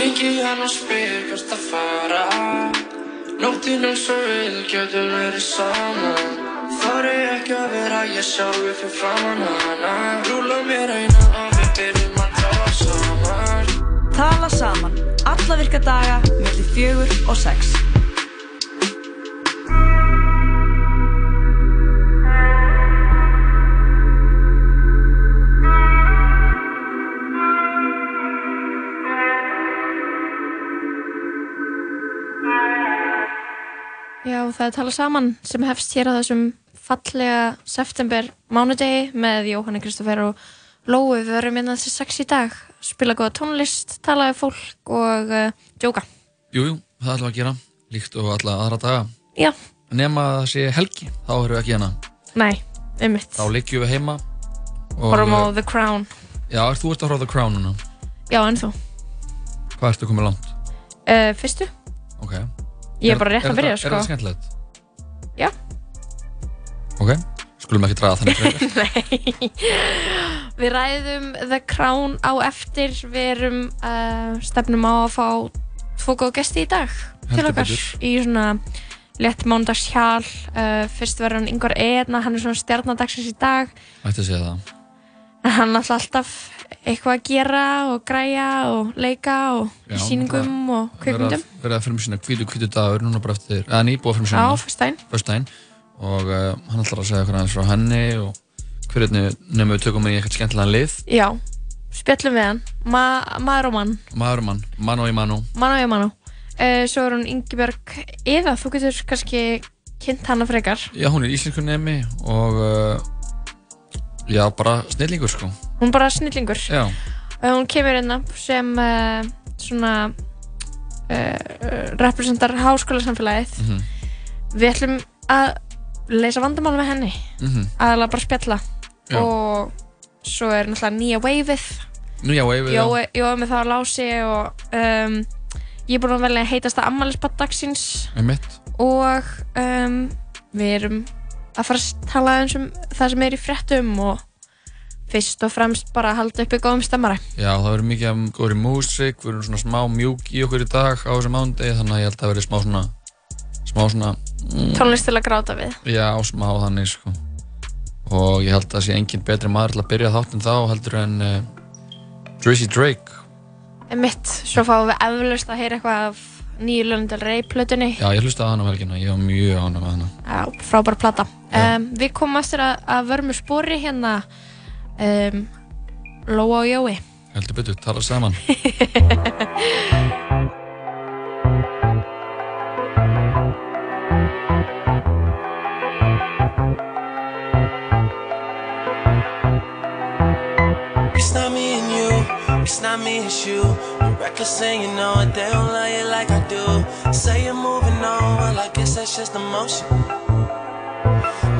Ringi hann og spyr hvert að fara Nóttinn eins og við getum verið saman Þar er ekki að vera ég sjálfi fyrir framann hana Rúla mér eina og við byrjum að tala saman Tala saman. Alla virka daga, millir fjögur og sex. Já, það er tala saman sem hefst hér á þessum fallega september mánudegi með Jóhanni Kristoffer og Lóu. Við verum inn að þessi sex í dag, spila góða tónlist, tala við fólk og uh, djóka. Jú, jú, það ætlum við að gera, líkt og alla aðra daga. Já, Nema að það sé helgi, þá erum við ekki hérna. nei, ummitt. Þá liggjum við heima. og- Horfum á The Crown. Já, ert þú ert að horfa á The Crown núna? Já, en þú? Hvað ertu komið langt? Uh, fyrstu? Ok. Ég er bara rétt að byrja, Er sko. það skemmtilegt? Já. Ok, skulum ekki draga þannig frekar. Nei. Við ræðum The Crown á eftir. Við erum uh, stefnum á að fá tvo góða gesti í dag til Heldur okkar betur. í svona létt mánudagshjál. Uh, fyrst verður hann Ingvar Eðna, hann er svona stjarnadagsins í dag. Ætti að segja það. Hann er alltaf eitthvað að gera og græja og leika og Já, í sýningum og kvikmyndum. Verða að fyrir sína hvítu dagur núna bara eftir, eða nýbúið fyrir sína. Á. Föstudaginn. Og uh, hann ætlar að segja okkur aðeins frá henni og hvernig nefnum við tökum í eitthvað skemmtilegan lið. Já, spjallum við hann. Ma maður og mann. Maður og mann, mann og í mann og. Mann og ég mann uh, Svo er hún Ingibjörg Eða, þú getur kannski kynnt hana frekar Já, hún er íslensku nemi og uh, já, bara snillingur sko. Hún er bara snillingur Já, Hún kemur hérna sem uh, svona uh, representar háskólasamfélagið Mhm. Við ætlum að leysa vandamál með henni Mhm. aðalega bara spjalla Já. og svo er náttúrulega nýja waveið nú já, við Jói Jói með það á lási og um, ég er búin að velja heitasta ammælisbad dagsins Með mitt. og um, við erum að fara að tala um það sem er í fréttum og fyrst og fremst bara að halda uppi góðum stemmara. Já, það verður mikið af góðri músík, við erum svona smá mjúk í okkur í dag á þessum mándegi, þannig að ég held að það verður smá svona, smá svona, mm, tónlist til að gráta við. Já, smá þannig, sko. Og ég held að það sé engin betri maður til að byrja þáttinn þá heldur en uh, Drizzy Drake. mitt, svo fáum við eflaust að heyra eitthvað af nýju Lundal Rey plötunni. Já, ég hlustaði á hana um helgina, ég var mjög ánum með hana. Já, frábær plata. Um, við komum að, um, Lóa og Jói Heldur betur, tala saman. It's not me and you, it's not me, it's you. You're reckless and you know it, they don't love you like I do. Say you're moving on, well, I guess that's just emotion.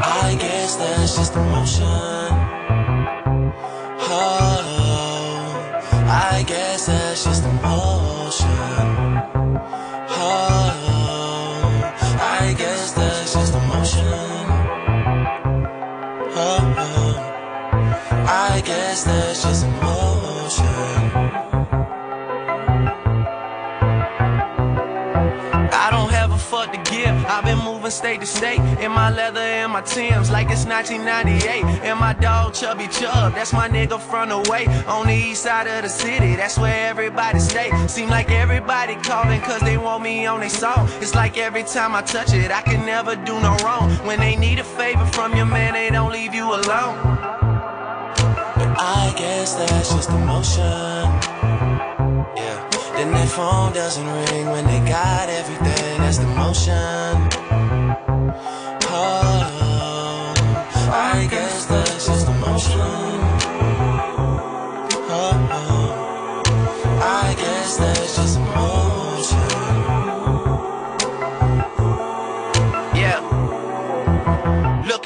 I guess that's just emotion. Oh, I guess that's just emotion. Oh, I guess that's just emotion. Oh, I guess that's just emotion. I don't have a fuck to give. I've been moving state to state in my leather and my Timbs like it's 1998. And my dog Chubby Chub, that's my nigga from the way on the east side of the city. That's where everybody stay. Seem like everybody calling cause they want me on their song. It's like every time I touch it, I can never do no wrong. When they need a favor from your man, they don't leave you alone. But I guess that's just emotion. Yeah. Then their phone doesn't ring when they got everything. That's the motion.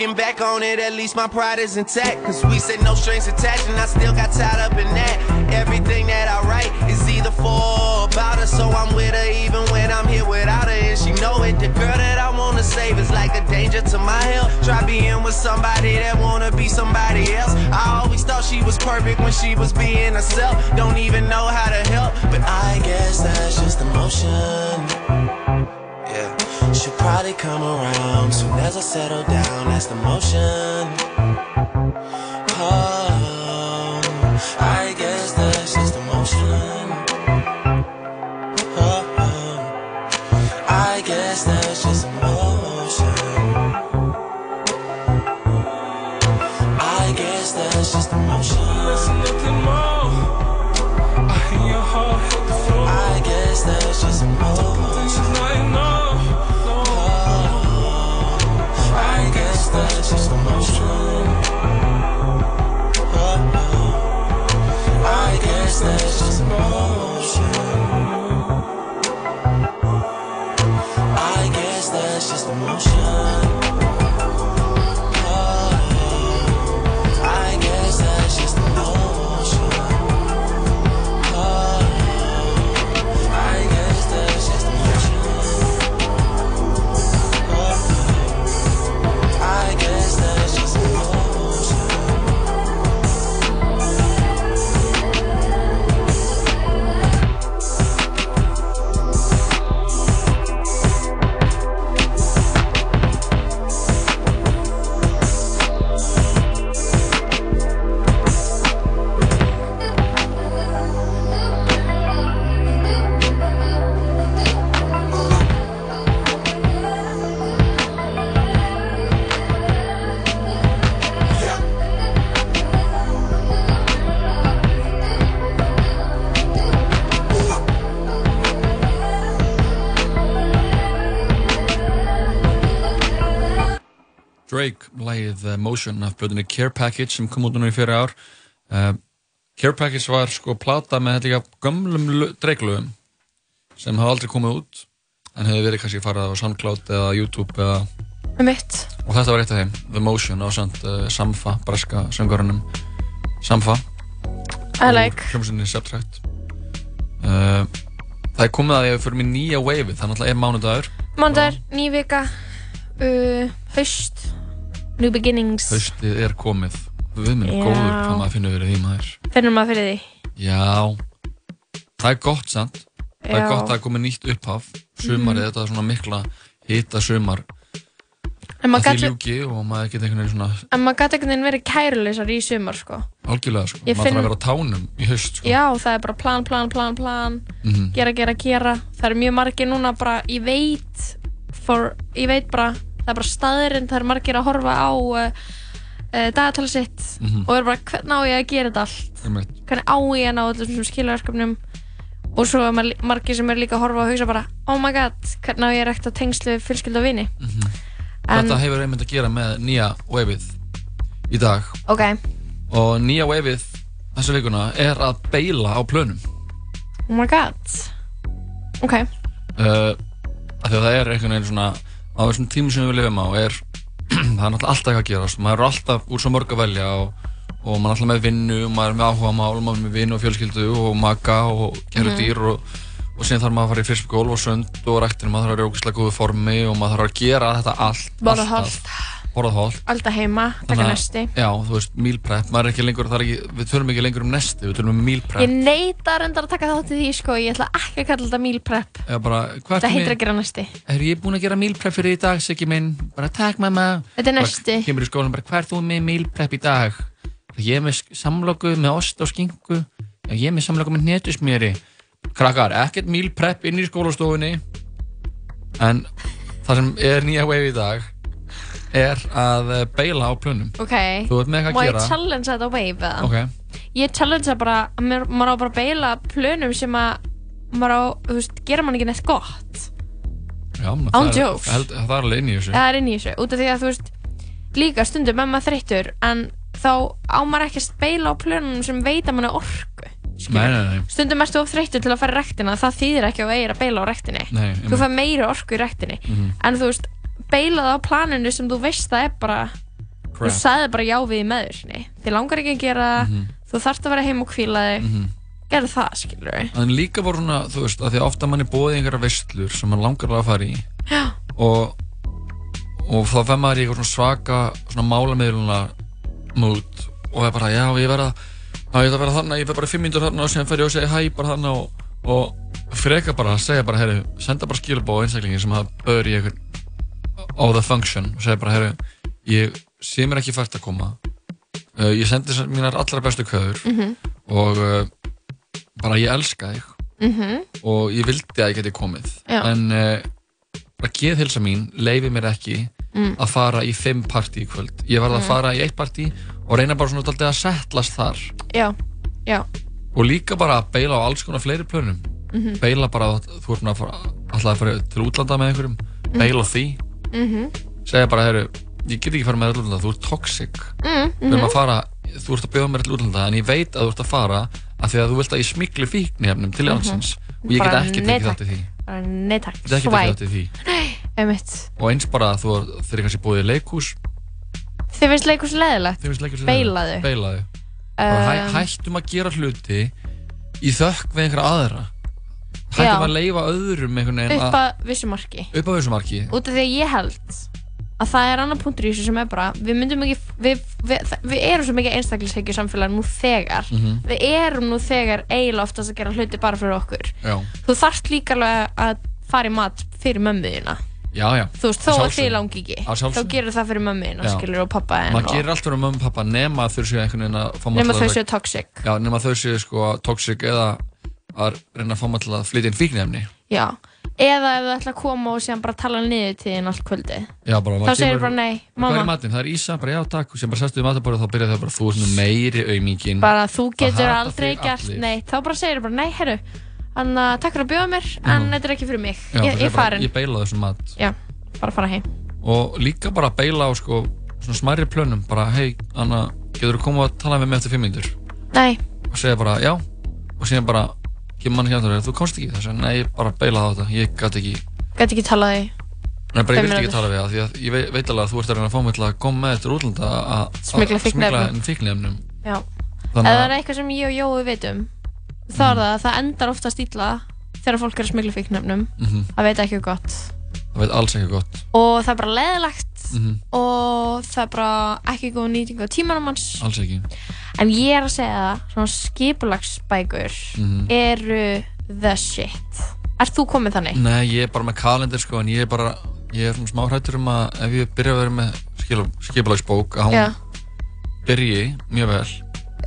Looking back on it, at least my pride is intact. Cause we said no strings attached, and I still got tied up in that. Everything that I write is either for or about her, so I'm with her even when I'm here without her. And she know it. The girl that I wanna save is like a danger to my health. Try being with somebody that wanna be somebody else. I always thought she was perfect when she was being herself. Don't even know how to help, but I guess that's just Yeah, she'll probably come around soon as I settle down. That's the motion. Lagið uh, Motion af blöðinni Care Package sem kom út núna í fyrir ár. Uh, Care Package var sko plata með þetta líka gömlum Drake-lögum sem hafa aldrei komið út en hefði verið kannski farið á SoundCloud eða YouTube eða, Um og þetta var eitt af þeim The Motion á samt uh, Samfa, breska söngurunum Samfa. I like. hljómsinni Subtract. Uh, það er komið að ég fyrir mér nýja waveið þannig að það er mánudagur. Mándar, ný vika, uh, haust, new beginnings. haustið er komið við minn Já. góður hvað maður finnur verið því maður Finnum maður fyrir því. Já, það er gott samt. Það er gott að það er komið nýtt upphaf. Sumarið, þetta er svona mikla hita sumar. En Að maður því gat- ljúki og maður geti einhvern veginn svona en maður gæti einhvern veginn verið kæruleysar í sumar, sko. algjörlega sko. Ég Maður finn- þarf að vera á tánum í haust sko. Já, það er bara plan, plan, plan, plan, Mhm. gera, gera, gera. Það eru mjög margir núna bara, ég veit, for, ég veit bara, það er bara staðurinn, það eru margir að horfa á uh, uh, dagatala sitt Mhm. og eru bara, hvernig á ég að gera þetta allt? Einmitt. Hvernig á ég að ná þessum skilverkefnum? Og svo er margir sem eru líka að horfa og hugsa bara, oh my god, hvernig á ég að rekta tengslu fjölskyldu og vini? En- Þetta hefur einmitt að gera með nýja waveið í dag. Ok, Og nýja waveið þessa vikuna er að beila á plönum. oh my god, ok, uh, að það er einhvern veginn svona á þessum tímum sem við lifum á er það er náttúrulega alltaf eitthvað að gerast maður er alltaf úr svo mörg að velja og, og maður er alltaf með vinnu maður er með áhuga mál maður er með vinnu og fjölskyldu og maka og kæru Mhm. dýr og, og síðan þarf maður að fara í fyrstgólf og sund og ræktinu maður þarf að vera í ógæslega góðu formi og maður þarf að gera þetta allt borða alltaf. Borðað holt alltaf heima, taka nesti. já, þú veist, meal prep, maður er ekki lengur er ekki, við tölum ekki lengur um nesti, við tölum um meal prep. Ég neita reyndar að taka þátt í því sko, ég ætla ekki að kalla þetta meal prep. eða bara, hvað Það ertu heitir að gera nesti. er ég búinn að gera meal prep fyrir í dag, Siggi minn? Bara takk mamma. Þetta er nesti. kemur í skólan bara hvað er þú með meal prep í dag? Ég er með samloku með ost og skinku? Ég er með samloku með hnetusmjöri? Krakkar, ekkert meal prep inn í skólastofunni. En það sem er nýja wave í dag er að eh, beila á plönum Ok, þú ert með eitthvað má að ég challenge þetta á wave eða? ok, Ég challenge það bara, maður á bara beila plönum sem að maður á, þú veist, gera mann ekki neitt gott. já, það, er, held, það er alveg inn í þessu Það er inn í þessu, út af því að þú veist, líka stundum er maður þreyttur, en þá á maður ekki að beila á plönum sem veit að mann er orku. nei, nei, nei, Stundum ertu of þreyttur til að fara í rektina, það þýðir ekki að eigir að beila á rektinni. Þú fær meiri orku í rektinni. Mhm. En þú veist, beilað á planinu sem þú veist það er bara, þú Crap. sagði bara já við í meður. Þið langar ekki að gera það, Mhm. þú þarft að vera heim og hvíla þig, Mhm. gerðu það, skilur við. en líka voru svona, þú veist, að því ofta mann er bóðið einhverja veistlur sem mann langar að fara í Já. og og þá fer maður í eitthvað svaka svona málamiðluna mood og er bara, já, ég verða ég ætla að vera þarna, ég fer bara fimm mínútur þarna og sem fer ég og segja hæ bara þarna og, og freka bara segja bara, herru, senda bara skilabóð á einstaklingi sem hafa böður í einhvern á the function og segja bara, herru, ég sé mér ekki fært að koma uh, ég sendi mínar allra bestu köður Mhm. og uh, bara ég elska þig Mhm. og ég vildi að ég geti komið Já. en uh, bara geðhilsa mín leifi mér ekki Mm. að fara í fimm partí í kvöld ég varð að Mm. fara í eitt partí og reyna bara svona dálítið að settlast þar Já, já, og líka bara að beila á alls konar fleiri plönum Mhm. beila bara að þú ert svona að fara, alltaf að fara til útlanda með einhverjum Mhm. beila á því, mhm, segja bara heru, ég get ekki fara með til útlanda, þú ert toxic. Mm, mhm. að fara, þú ert að bjóða mér til útlanda en ég veit að þú ert að fara af því að þú vilt að ég smikli fíknefnum til landsins og ég get Mhm. Ekki tekið þátt í því. Bara nei takk, ég get ekki tekið þátt í því. Einmitt. og eins bara að þú þeir kannski búið í leikhús. Þið finnst leikus leðilegt? þeir Beilaðu. beilaðu. Og hæ, Um, hættum að gera hluti í þökk við einhverja aðra hættum að leifa öðrum Upp að vissu marki. Upp að þessu marki. Út af því að ég held að það er annar punktur í þessu sem er bara við myndum ekki, við, við, við, erum svo mikið einstaklishyggju samfélag nú þegar. Mhm. við erum nú þegar eiginlega oftast að gera hluti bara fyrir okkur. Já, þú þarft líka alveg að fara í mat fyrir mömmu þína. Já, já. Þú veist, þó að þið langi ekki. Þá gerur það fyrir þína, Já. skilur og pappa maður og- gerir allt fyrir mömmu og pappa nema þau séu toxic. Já, nema þau séu sko toxic eða að reyna að fá maður til að flytja inn fíknefni já, eða ef þau ætla að koma og síðan bara tala niður til þín allt kvöldi já, bara, þá segir kemur- bara nei, hvað er mamma. matinn, það er Ísa, bara já takk. Og sem bara sestu við matabórið og þá byrja þau bara þú ert nú meiri auðmíkin bara þú getur hata aldrei þig gert allir. neitt, þá bara segir bara nei, herru Þannig að takk fyrir að bjóða mér, en þetta er ekki fyrir mig. já, ég, ég er bara, farin. ég beila þessum mat. Já, bara fara heim. og líka bara beila á sko svona smærri plönum, bara hei Anna, getur þú koma að tala með mig eftir fimm minnur Nei, og segja bara já. Og síðan bara, kemur mann hérna þú komst ekki þess að nei, ég bara beila á þetta ég gæti ekki, gæti ekki talað í. nei bara ég vildi ekki tala við það því að ég veit, veit alveg að þú ert að reyna að fá mig til að koma með eftir útlanda að að Smygla fíkniefnum. smygla fíknefnum Já. þannig Ef það að er eitthvað sem ég og Jói veitum, þá er það að það endar oftast illa þegar fólk er að smigla fíknefnum. Mhm. Það veit ekki gott. Það veit alls ekki gott Og það er bara leðilegt Mhm. og það er bara ekki góð nýting á tímanum hans. alls ekki En ég er að segja það, svona skipulagsbækur Mhm. eru the shit. Ert þú komið þannig? nei, ég er bara með kalendir sko en ég er bara, ég er svona smá hrættur um að ef ég byrja að vera með skipulagsbók að hún Já. byrji mjög vel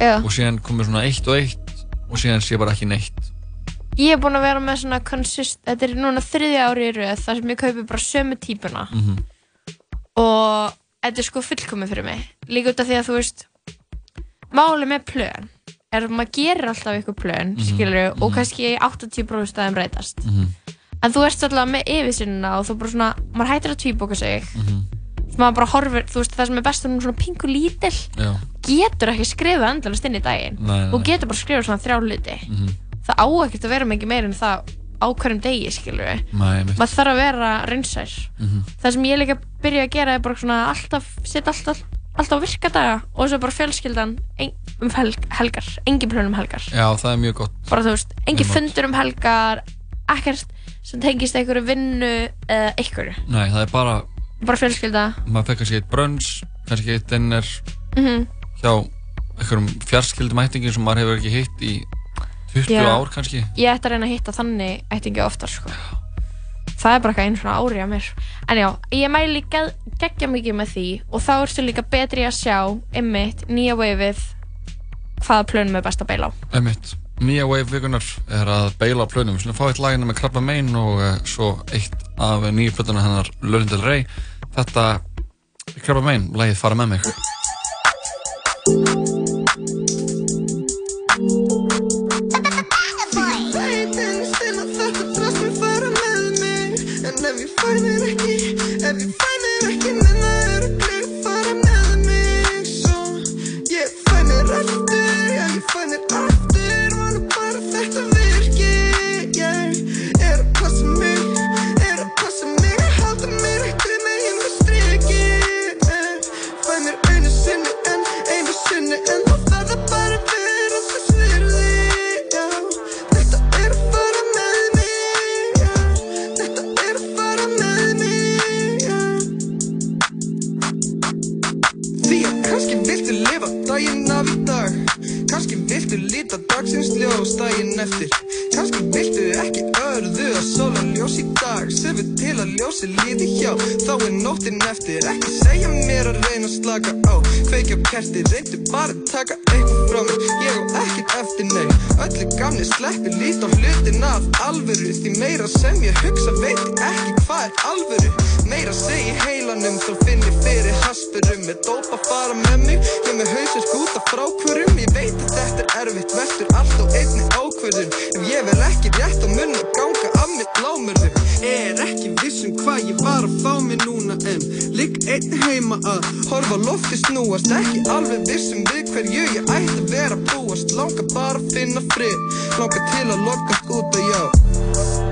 Já. og síðan komur svona eitt og eitt og síðan sé bara ekki neitt Ég er búin að vera með svona consist, þetta er núna þriðja ári í rauð þar sem ég kaupi bara sömu típuna Mhm. og þetta er sko fullkomið fyrir mig líka út af því að þú veist máli með plön er að maður gerir alltaf eitthvað plön Mhm, skilur, og kannski 80% staðum breytast Mhm. en þú ert alltaf með yfirsinnina og þú bara svona, maður hættir að tvíbóka sig Mhm. maður bara horfir, þú veist það sem er best um svona pingu lítil Já. getur ekki skrifað endalast inn í daginn Nei, nei, nei. getur bara skrifað svona þrjá hluti Mhm. Það á ekkert að vera mikið meir en það á hverjum degi skilur við maður þarf að vera reynsær Mhm. það sem ég líka byrja að gera er bara svona alltaf, setja alltaf, alltaf virkadaga og svo bara fjölskyldan um helg, helgar, engin plön um helgar. Já, það er mjög gott. Bara þú veist, engin fundur um helgar ekkert sem tengist einhverju vinnu eða einhverju, Nei, það er bara, bara fjölskylda. Maður fekk kannski eitt brönns kannski eitt dinner mm hjá einhverjum fjarskildum ættingin sem maður hefur ekki hitt í 20 Já. ár kannski ég ætti að reyna að hitta þannig ættingi oftar sko. það er bara eitthvað einu svona ári á mér en já, ég mæli ge geggja mikið með því og þá ertu líka betri að sjá einmitt nýja veifið hvaða plönum er best að beila á Einmitt. Nýja wave vikunar er að beila á plönum. Slum fá eitt lagina með Krabba Mein og uh, svo eitt af nýju plötuna hennar Lörndel Rey. Þetta Krabba Mein, lagið Fara með mig. líta dagsins ljós daginn eftir. Kanski viltu ekki örðu að sóla ljós í dag. Sefur til að ljósi líti hjá. Þá er nóttinn eftir. Ekki segja mér að reyna að slaka á. Feikja kerti, reyndu bara að taka eitthvað frá mér. Ég á ekkit eftir nefn Öllu gamni sleppi líst á hlutin af alvöru. Því meira sem ég hugsa veit ég ekki hvað er alvöru. Meira segi heilanum, þá finn ég fyrir haspurum Með dóp að fara með mig, ég með hausinn skúta frá hverjum. Ég veit að þetta er erfitt, veldur allt á einni ákvörðun. Ef ég vel ekki rétt á munn að ganga af mitt lámörðum Er ekki viss um hvað ég var að fá mig núna En ligg einn heima að horfa lofti snúast. Ekki alveg viss um við hverju ég ætti að vera búast. Langa bara að finna frið, langa til að lokast út að já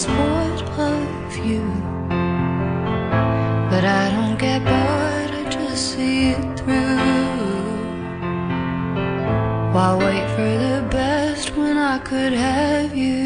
gets bored of you. But I don't get bored, I just see it through. Why wait for the best when I could have you?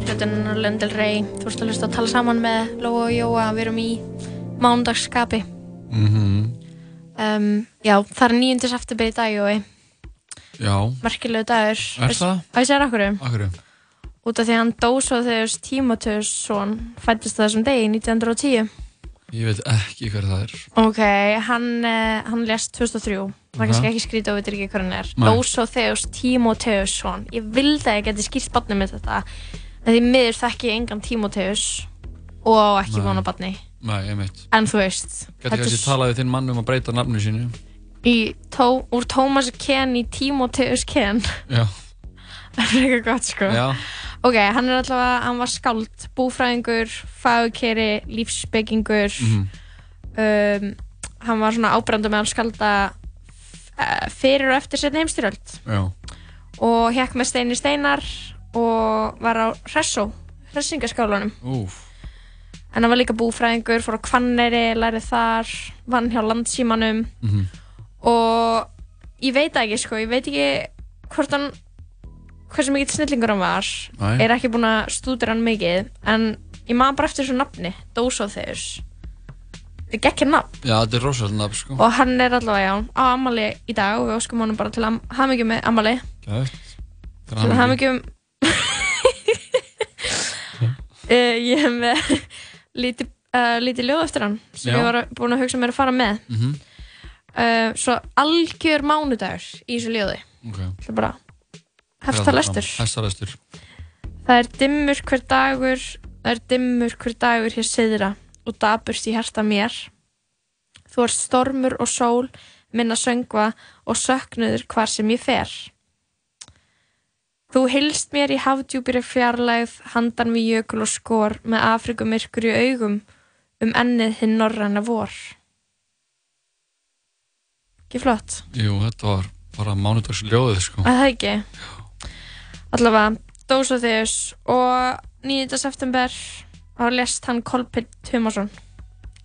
Plötunar Lundel Rey. Þú ert að hlusta að tala saman með Lóa og Jóa. Við erum í mándagsskapi. Mhm. Um, já, það er 9. september í dag, Jói. Já, Merkilegu dagur. Er það? Að ég segja okkur um. akkur Út af því að hann dó svo þegar Tímoteusson fættist þessum degi 1910. Ég veit ekki hver það er Ok, hann, uh, hann lést 2003. Það er kannski ekki skrítið og veitir ekki hvað hann er. Dósóþeus Tímoteusson. Ég vildi að ég geti skýrt barnið með þetta. Því miður þekki ég engan Tímoteus og ekki Nei. vona barni. Nei, ég veit En þú veist, Gæti kannski er talað við þinn mann um að breyta nafnu sínu í tó, úr Tómas Ken í Tímoteus Ken. Já, Það er eitthvað gott sko. já, Ok, hann er allavega, hann var skáld, búfræðingur, fagkeri, lífsbyggingur. mhm, Um, hann var svona ábrandu með hann skalda uh, fyrir og eftir setni heimstyröld. já og hekk með Steini Steinar og var á Hressó, Hressingaskálanum. Úf, En hann var líka búfræðingur, fór á Hvanneyri, lærið þar, vann hjá landsímanum mhm og ég veit ekki sko, ég veit ekki hvort hann, hversu mikill snillingur hann var, Nei. er ekki búinn að stúdira hann mikið, en ég maður bara eftir þessu nafni, Dósóþeus. Þetta er ekki nafn Já, þetta er rosalega nafn, sko og hann er allavega, já, á ammali í dag og við óskum honum bara til að hafa mikið með ammali. Gæft Til að hafa mikið um Ég hef með lítið uh, lítið ljóð eftir hann sem Já. ég var að- búin að hugsa mér að fara með. Mhm, uh, Svo algjör mánudagur í þessu ljóði. Ok. Það er bara hefta lestur. Hefta lestur. Það er dimmur hver dagur Það er dimmur hver dagur hér siðra og daburst í hjarta mér. Þú ert stormur og sól minna söngva og söknuður hvar sem ég fer Þú hilst mér í hafdjúpiri fjarlægð handan við jökul og skor með Afrikumyrkur í augum um ennið hinn norræna vor. Ekki flott? Jú, þetta var bara mánudags ljóðið, sko. Að það ekki? Allavega Dósóþeus og 9. september þá lest hann Kolpitt Tumason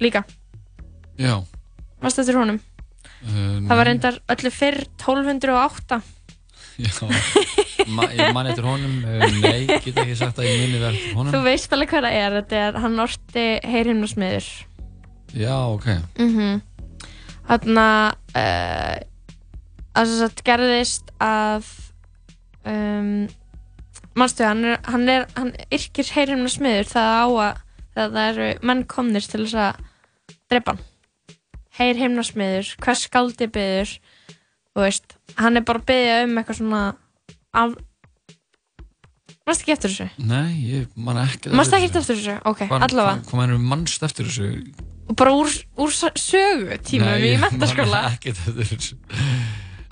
líka, Já. Varst eftir honum? Uh, það var reyndar öllu fyrr 1208 Já, Ma, ég man eftir honum uh, Nei, get ekki sagt að ég minni vel eftir þú honum veist alveg hvað það er þetta er hann orti heyrhimnasmiður. Já, ok. -hmm. þarna uh, að þess að gerðist að um, mannstu, hann er hann, er, hann yrkir heyrhimnasmiður það á að það, það eru menn komnir til þess að drepa hann. Heyr heimnasmiður, hvers skáldi byður þú veist, hann er bara byggja um eitthvað svona af mannstu ekki eftir þessu? Nei, ég man ekki mannstu ekki eftir þessu? ok, allavega. Hvað mennur mannst eftir þessu? og bara úr, úr sögu tímum Nei, í ég mentaskóla man ekki eftir þessu.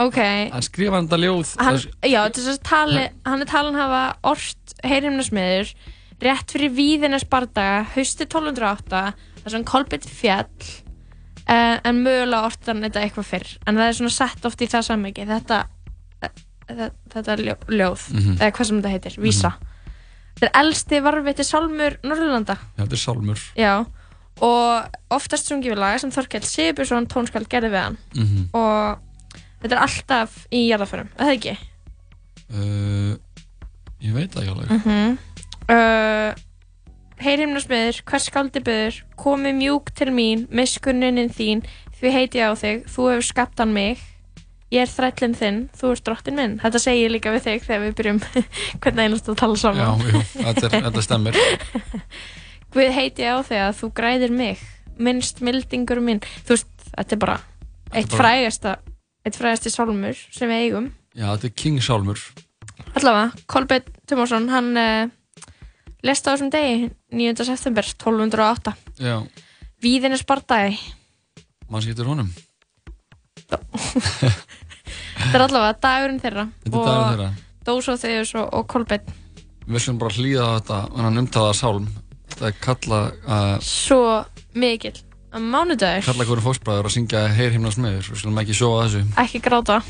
Ok, Hann skrifa hann þetta ljóð. Hann, þess- já, þess að tali hann er talin hafa ort heyrhimnasmiður rétt fyrir víðinnes bardaga hausti 1208 þar sem Kolbett fjall uh, en mögulega orti hann þetta eitthvað fyrr. En það er svona sett oft í það sammyggi þetta þetta, þetta ljó, ljóð Mhm. eða hvað sem þetta heitir, vísa. Þetta er elsti varviti sálmur Norðurlanda. Já, þetta er Sálmur. Já og oftast sungið við laga sem Þorkell Sigurbjörnsson tónskald gerði við hann. Mm og þetta er alltaf í jarðaförum, er það ekki? uh, Ég veit það ekki alveg. Mm -hmm. uh, Heyrhimnasmiður, hvers skáldi byður komi mjúk til mín, miskunnunin þín því heiti ég á þig, þú hefur skapt hann mig ég er þrællin þinn þú ert drottin minn, þetta segir líka við þig þegar við byrjum hvernig einast að tala Já, saman jú, þetta, er, þetta stemmer Guð heiti á þig að þú græðir mig. Minnst mildingur minn. Þú veist, þetta er bara eitt bara- frægasta eitt frægasti sálmur sem við eigum. Já, þetta er King Sálmur. Allavega, Kolbett Tumarsson hann uh, lest á þessum degi 9. september 1208 Já, Víðinnes bardagi mann skiptir honum þetta er allavega dagurinn þeirra Þetta er dagur þeirra. Dósóþeus og, og Kolbett Við skulum bara hlýða á þetta Þannig umtaða Sálm Þetta er kalla uh, svo mikill. Að mánudagur, Kalla hverju fósbræður að syngja Heyr himnas meður Við skulum ekki sjóa þessu. Ekki gráta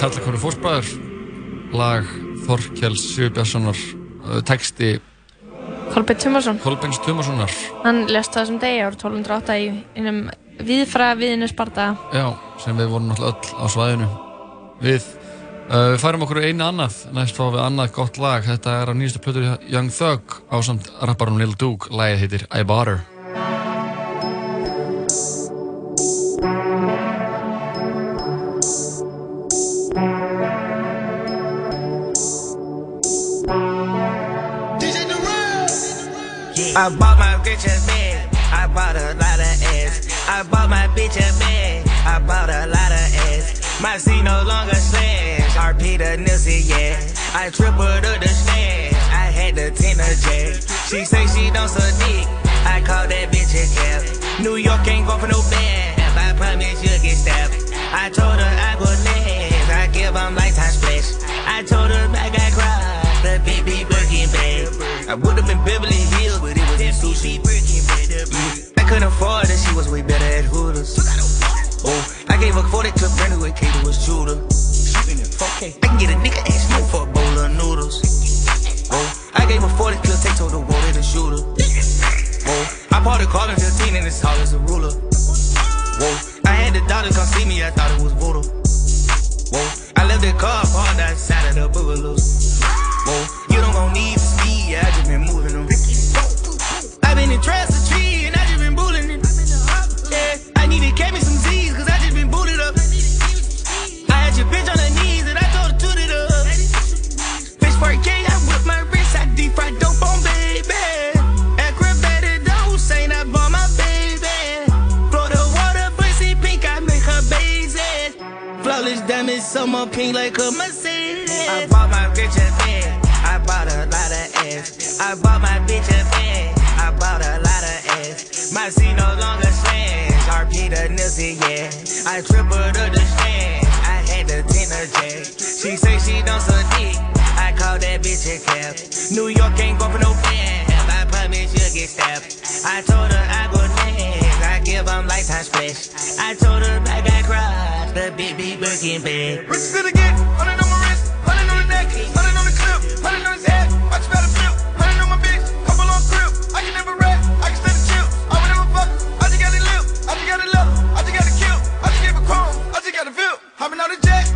Þetta Karlakóru Fórsbræður, lag Þorkjells Sigurbjörnssonar, uh, texti Kolbjörn Tumarsson, Kolbens Tumarssonar. hann lest það sem degi árið 1208 í einum viðfra viðinu Sparta. Já, sem við vorum náttúrulega öll á svæðinu. Við, uh, við færum okkur einu annað, næst fáum við annað gott lag. Þetta er á nýjastu plötur Young Thug á samt rapparum Lil Duke. Lagið heitir I Bought Her. I tripled up the stash. I had the tenor jack. She say she don't suck dick. I call that bitch a cap. New York ain't going for no band. I promise you'll get stabbed. I told her I go next. I give give 'em lifetime splash. I told her I got cried. The be Birkin bag. I would've been Beverly Hills, but it was in sushi. Mm, I couldn't afford it, she was way better at Hooters. Oh, I gave her 40 clip brand The big Birkin bag. Rich to the get, hundred on my wrist, hundred on the neck, hundred on the clip, hundred on his head. Watch you better flip, hundred on my bitch, couple on grip. I can never rap, I can stand a chill. I would never fuck, I just got it lip, I just got it love, I just got it kill, I just gave a chrome, I just got a feel. Hopping out the jet,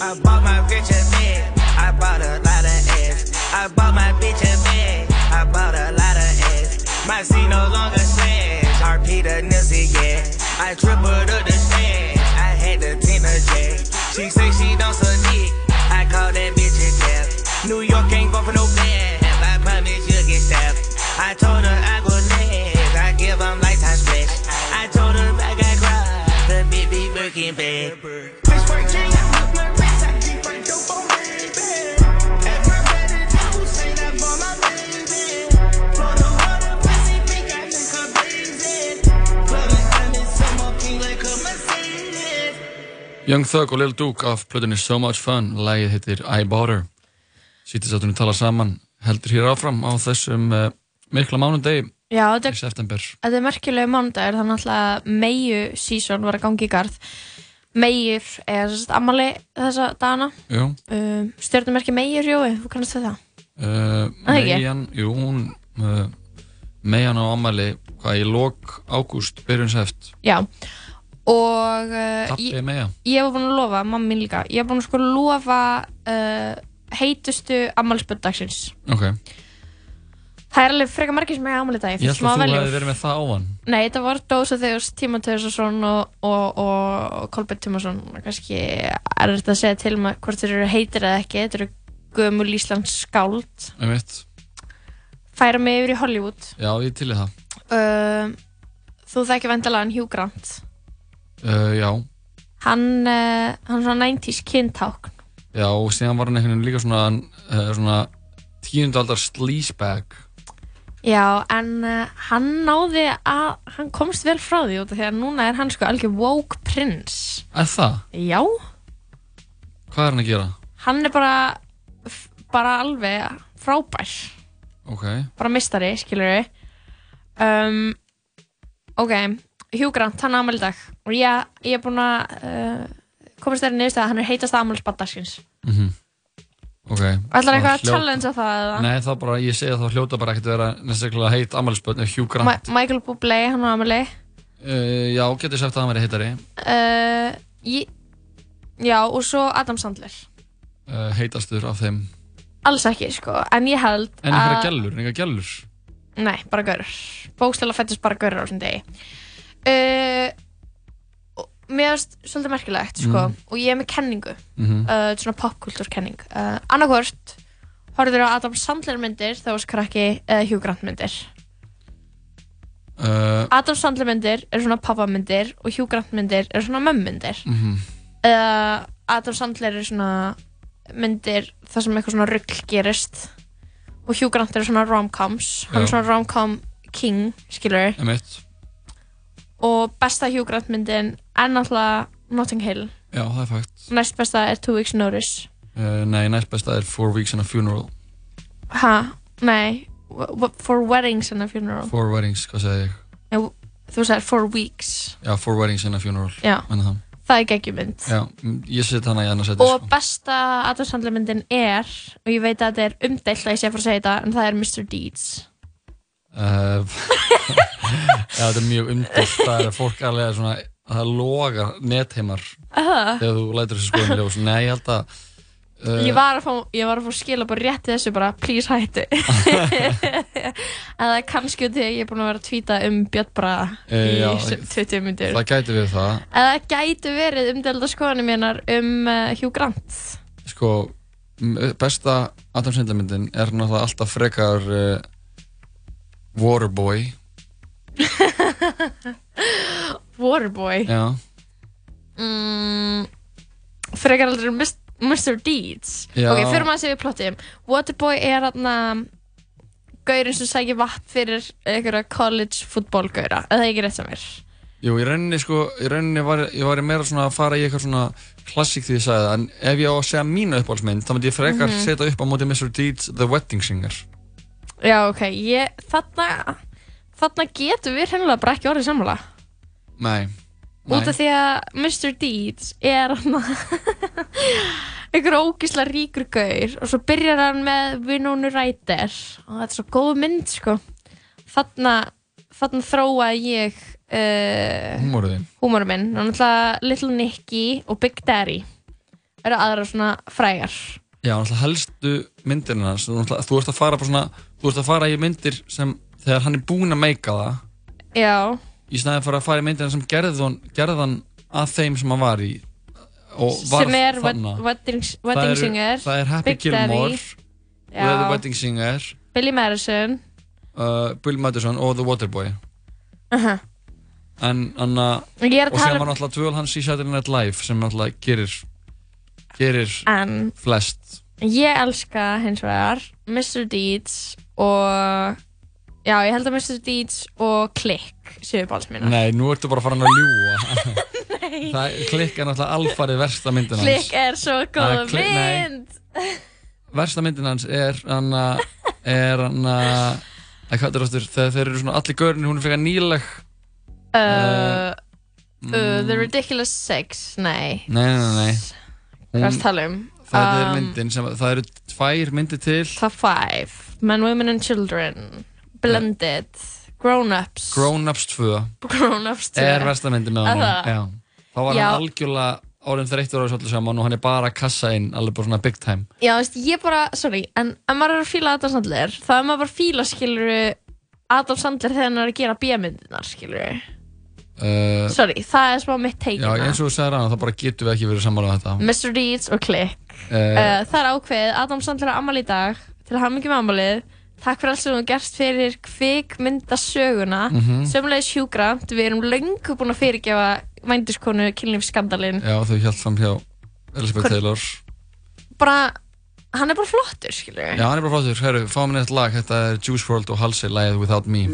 I bought my bitch a bed. I bought a lot of ass. I bought my bitch a bed. I bought a lot of ass. My C no longer slash. RP the Nipsey, yeah. I tripled Young Thug og Lil Duke af plötunni So Much Fun. Lagið heitir I Bought Her. Sýttisáttunni tala saman heldur hér áfram á þessum uh, mikla mánundegi Já, í er, september. þetta er merkjulega mánudagur, þannig að Meiu season var að gangi í garð. Meir er ammali þessa dagana. Jú. Um, Stjórnumerki Meir, Jói, þú kannast við það? Uh, ekki? Meian, jú, hún uh, Meian á ammæli hvað í lok ágúst byrjun seft Já. Og uh, ég, ég var búin að lofa, mamma mín líka, ég var búin að sko lofa uh, heitustu ammálspölddagsins. Ok, Það er alveg frekar margir sem eiga ammali dag. ég held að þú hefði verið með það ávan Nei, þetta var Dósa Þegus, Tíma Tegursson og, og, og Kolbjörn Tímason kannski er þetta að segja til maður hvort þeir eru heitir eða ekki. Þetta eru gömul Íslands skáld. Um færa mig yfir í Hollywood. Já ég til það. Uh, Þú þekki vendalega hann Hugh Grant uh, Já, hann, uh, hann svona 90s kyntákn. Já og síðan var hann einhvern veginn líka svona, uh, svona tíundaldar sleazebag. Já, en hann náði að hann komst vel frá því út af því að núna er hann sko algjör woke prince. Er það? Já, Hvað er hann að gera? hann er bara bara alveg frábær. Ok, bara mistari, skilur við um, ok Hugh Grant, hann er afmæli í dag. Og ég, ég er búin að uh, komast þeirri niðurst að hann er heitast afmælis baddaskins mhm. Ok. Ætlar eitthvað að Hljóta- challenge það eða? Nei, það bara, ég segi að það hljóta bara ekkert að vera næstaklega heit ammælisbönn Hugh Grant Ma Michael Bublé, hann er afmæli. Uh, Já, getur sagt að hann veri heitari. Uh, ég, já, og svo Adam Sandler. Heitastur af þeim. Alls ekki, sko, en ég held En einhverja gælur, einhverja gælur Nei, bara gaurur. Bókstæla fættist bara gaurur á þessum degi. Uh, mér finnst svolítið merkilegt, sko, Mhm. og ég er með kenningu, Mhm. uh, svona popkultúr kenning. Uh, annarkvort, horfður á Adam Sandler myndir, þá krakki, eða Hugh Grant myndir. uh, Adam Sandler myndir eru svona pappamyndir og Hugh Grant myndir eru svona mömmyndir. mhm. Eða Adam Sandler eru svona myndir þar sem eitthvað svona rugg gerist og Hugh Grant eru svona rom-coms. Hann er svona rom-com king, skilur við. Emitt og besta Hugh Grant myndin er náttúrulega Notting Hill. Já, það er fakt. Næst besta er Two Weeks Notice. Uh, Nei, næst besta er Four Weeks and a Funeral. Ha, nei. For Weddings and a Funeral. Four Weddings, hvað segi ég? Nei, þú sagðir For Weeks. Já, Four Weddings and a Funeral Já. Það. Það er geggjumynd. Já, ég set hana í annars seti og sko. besta Adam Sandler myndin er og ég veit að þetta er umdeilt að ég sé að fara að segja þetta en það er Mr. Deeds Já, þetta er mjög umdelt Það er fólk alveg svona Það logar netheimar Aha. Þegar þú lætur þessu skoðum í ljós. Nei, ég held að uh, ég var að fá, ég var að fá skila bara rétt í þessu bara please hættu. Eða kannski þegar ég er búin að vera að tvíta um Björn Braga Eh, í já, 20 myndir Það gæti við það. Eða gæti verið umdelda skoðanum mínar um uh, Hugh Grant. Sko, besta Adam Sandler myndin er náttúrulega alltaf frekar uh, Waterboy Waterboy Já, mm, frekar aldrei Mr. Deeds Já. ok, fyrir maður að segja plottið Waterboy er hann gaurinn sem sækir vatn fyrir einhverja college fútbólgaura eða það er ekki rétt sem er jú, í rauninni sko í rauninni var ég var meira svona að fara í eitthvað svona klassík því ég sagði það en ef ég á að segja mínu uppáhaldsmynd þá myndi ég frekar Mhm. setja upp á móti Mr. Deeds The Wedding Singer já, ok, ég, þarna þarna getur við hennilega bara ekki orðið sammála. Nei, út af því að Mr. Deeds er hann einhver ógísla ríkur gaur og svo byrjar hann með Winona Ryder. Og þetta er svo góð mynd sko. Þarna, þarna þróaði ég uh, Húmóriðin húmorum minn. Og náttúrulega Little Nicky og Big Daddy eru aðra svona frægar. Já, náttúrulega helstu myndirinn hans. Þú ert að fara bara svona þú ert að fara í myndir sem þegar hann er búinn að meika það já, í snæði að fara að fara í myndirinn sem gerði hann að þeim sem hann var í sem er. Wedding, Singer það er Happy Gilmore The Wedding Singer Billy Madison uh, Bill Madison og The Waterboy uh -huh. en anna og sem var náttúrulega dvöl hans í Saturday Night Live sem náttúrulega gerir gerir en flest Ég elska hins vegar Mr. Deeds og já, ég held að Mr. Deeds og Click séu báls mínar. Nei, nú ertu bara farin að ljúa Það klikk er náttúrulega alfarið versta myndin hans Click er svo góð Ah, Click- nei. mynd. Versta myndin hans er hann að er hann að að hvað er það aftur, þegar þeir eru svona allir görnir, hún er frekar nýleg Uh, uh, The mm, Ridiculous Six, nei. Nei, nei, nei, nei Hvað er Hún- að tala um? Það er Um, myndin sem, það eru tvær myndir til. Top 5, Men, Women and Children, Blended, Grown Ups, Grown Ups 2 Grown Ups 2. er versta myndin með Er hann það? Já, þá var Já. hann algjörlega orðin þreyttur á þessu öllu saman og hann er bara að kassa inn alveg bara svona big time. Já, veist, ég bara, sorry, en ef maður er að fíla Adam Sandler, þá er maður bara að fíla, skiluru, Adam Sandler þegar hann er að gera B-myndinar, skiluru. Uh, Sorry, það er smá mitt Já, teikina. eins og þú segir hann, þá bara getum við ekki verið sammála um þetta Mr. Deeds og Click. uh, Uh, það er ákveðið, Adam Sandler er ammali í dag, til að hafa mikið með ammalið. Takk fyrir allt sem þú gert fyrir kvikmyndasöguna. Mm Mhm. Sömulegis Hugh Grant, við erum löngu búin að fyrirgefa vændiskonu kynlífsskandalinn. Já, þau hjælt fram hjá Elizabeth Hvern- Taylor Bara, hann er bara flottur, skilur Já, hann er bara flottur, herru, fáum við neitt lag Þetta er Juice WRLD og Halsey, lagið Without Me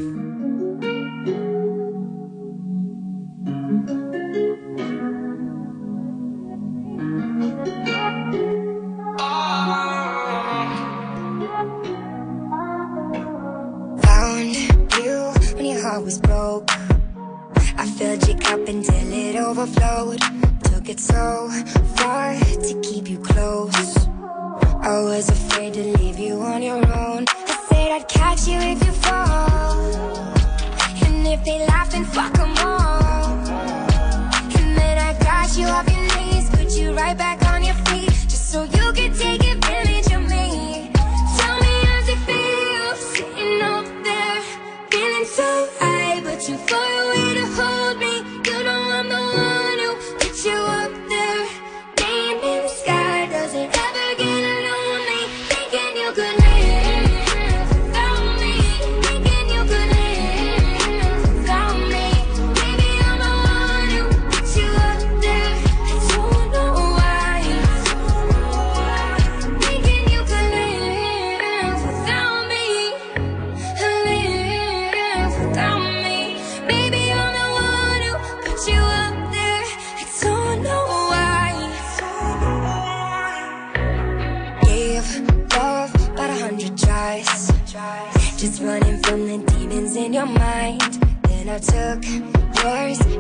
I was broke. I filled your cup until it overflowed. Took it so far to keep you close. I was afraid to leave you on your own. I said I'd catch you if you fall. And if they laugh then fuck them all. And then I got you off your knees Put you right back on your feet Just so you could take too far away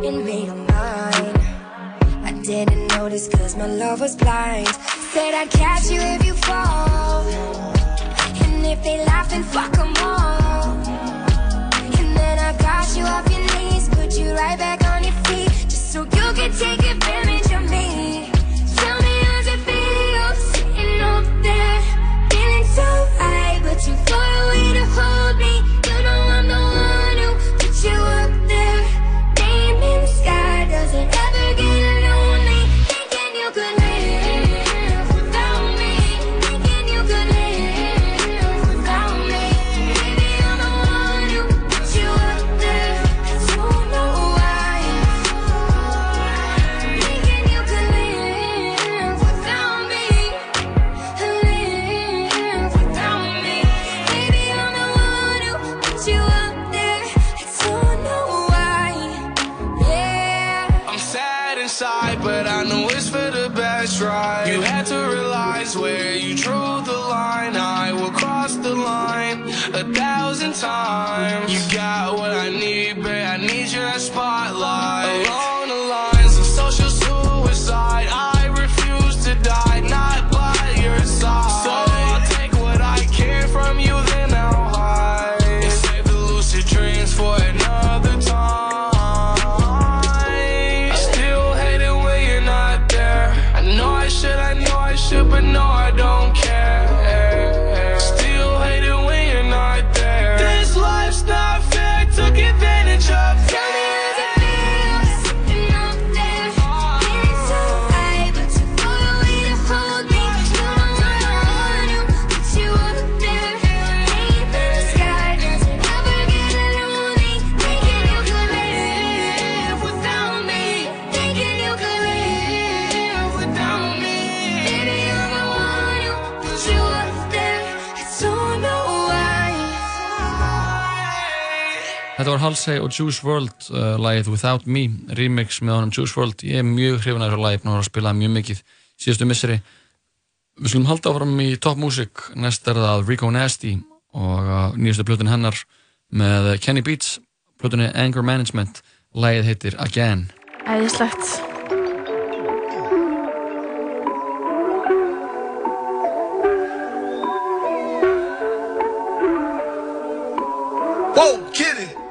and made her mine. I didn't notice cause my love was blind. Said I'd catch you if you fall. And if they laugh then fuck them all. And then I got you off your knees Put you right back on your feet Just so you can take advantage Halsey og Juice WRLD uh, lagið Without Me, remix með honum Juice WRLD. Ég er mjög hrifin að þessu lagið, hann har spilað mjög mikið síðustu misseri. Við slumum halda áfram í Top Music. Næst er það Rico Nasty og uh, nýjastu blötun hennar með Kenny Beats, blötunni Anger Management. Lagið heitir Again. Æðislegt. Whoa, kitty!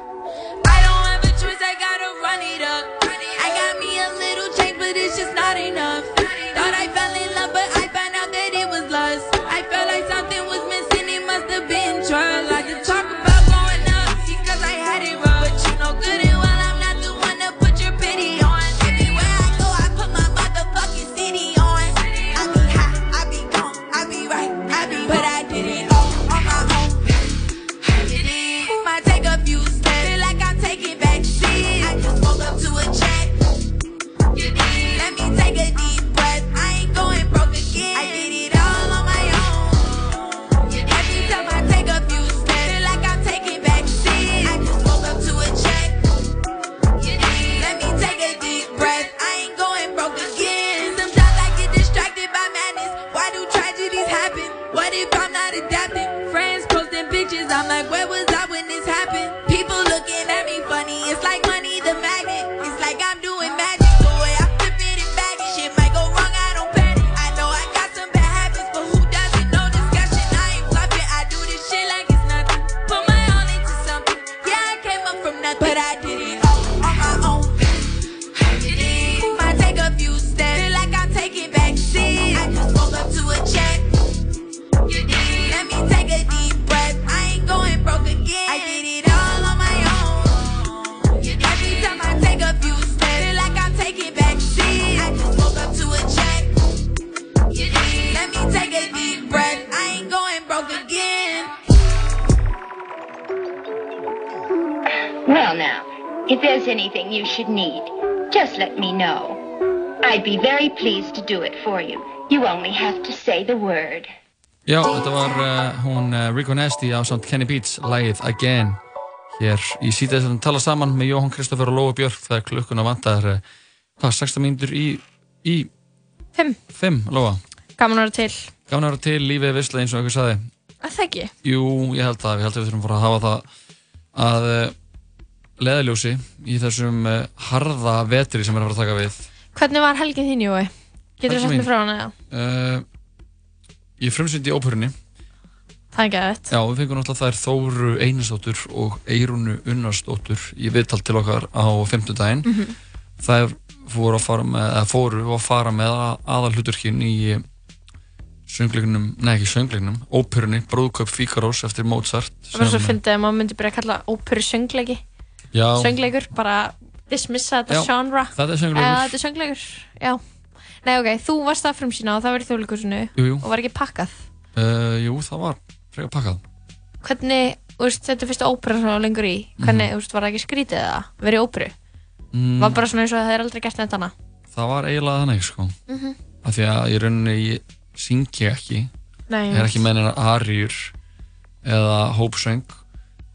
Pleased to do it for you. You only have to say the word. Já, þetta var uh, hún uh, Rico Nasty á samt Kenny Beats, lægið Again hér í síðan sem tala saman með Jóhann Kristoffer og Lóa Björk þegar klukkuna vantar uh, hvað, 16 mínútur í, í Fimm. 5, Lóa Gaman að vera til. Gaman að vera til, lífið er visla eins og einhver saði Að það ekki? Jú, ég held að við heldum við þurfum að fara að hafa það að uh, leðaljósi í þessum uh, harða vetri sem er að fara að taka við Hvernig var helgin þín, Jói? Getur þú sagt mér frá hana, uh, Ég frumsýndi í óperunni Það er geðvægt. Já, við fengum náttúrulega þær Þóru Einarsdóttur og Eirunu Unnarsdóttur í viðtal til okkar á fimmtudaginn. Mhm. Þær fóru að fara með, að fara með aðal hluturkinn í söngleikunum, nei ekki söngleikunum, óperunni Brúðköp Fíkarós eftir Mozart. Það var svo að fyndið að maður myndi byrja að kalla óperu söngleiki. Já, Söngleikur, bara dismissa þetta genre. þetta er söngleikur. Eða, þetta er söngleikur, já. Nei, ok, þú varst að frumsýna og það var í jú. og var ekki pakkað. uh, jú, það var frekar pakkað. Hvernig, veist, þetta er fyrsta ópera sem það var lengur í. Hvernig, þú veist, var það ekki skrítið eða verið í óperu? Mm, Var bara svona eins og það er aldrei gert neitt annað. Það var eiginlega þannig, sko. Mhm. Af því að í rauninni ég syngi ekki. Nei, Ég er ekki með neina arjur eða hópsöng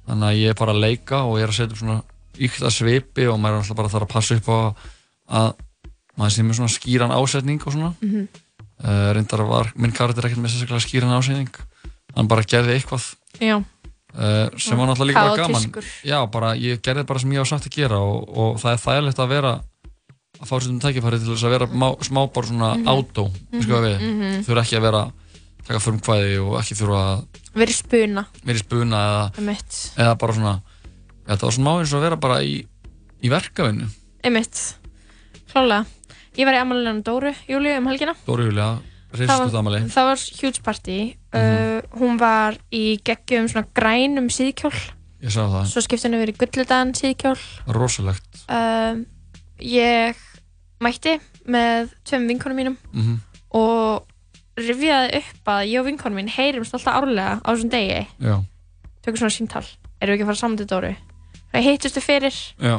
þannig að ég er bara að leika og ég er að setja upp svona ykta svipi og maður er alltaf bara þarf að passa upp á að maður sé með svona skýran ásetning og svona Mhm. uh, reyndar var minn karakter ekkert með sérstaklega skýran ásetning hann bara gerði eitthvað uh, sem var náttúrulega líka bara gaman já, bara ég gerði bara sem ég var samt að gera og, og það er þægilegt að vera að fá sér um tækifæri til þess að vera má, smá bara svona Mhm. átó Mhm. sko við, Mhm. þurfa ekki að vera að taka frumkvæði og ekki þurfa að Verið spuna. vera í spuna eða, eða bara svona þetta var svona má eins og að vera bara í, í verkafinu Einmitt. Klálega. Ég var í amalinu Dóru, Júliu, um helgina. Dóri Júlia, reisstu damali það var huge party. Mhm. uh, hún var í geggjum svona grænum síðkjól. ég sá það, Svo skipti henni verið gulludan síðkjól. rosalegt Um, ég mætti með tveim vinkonum mínum mm og rifjaði upp að ég og vinkonum mín heyrimst alltaf árlega á þessum degi. já, Tökum svona símtal. Erum við ekki að fara saman til Dóru? Það hittustu fyrir já,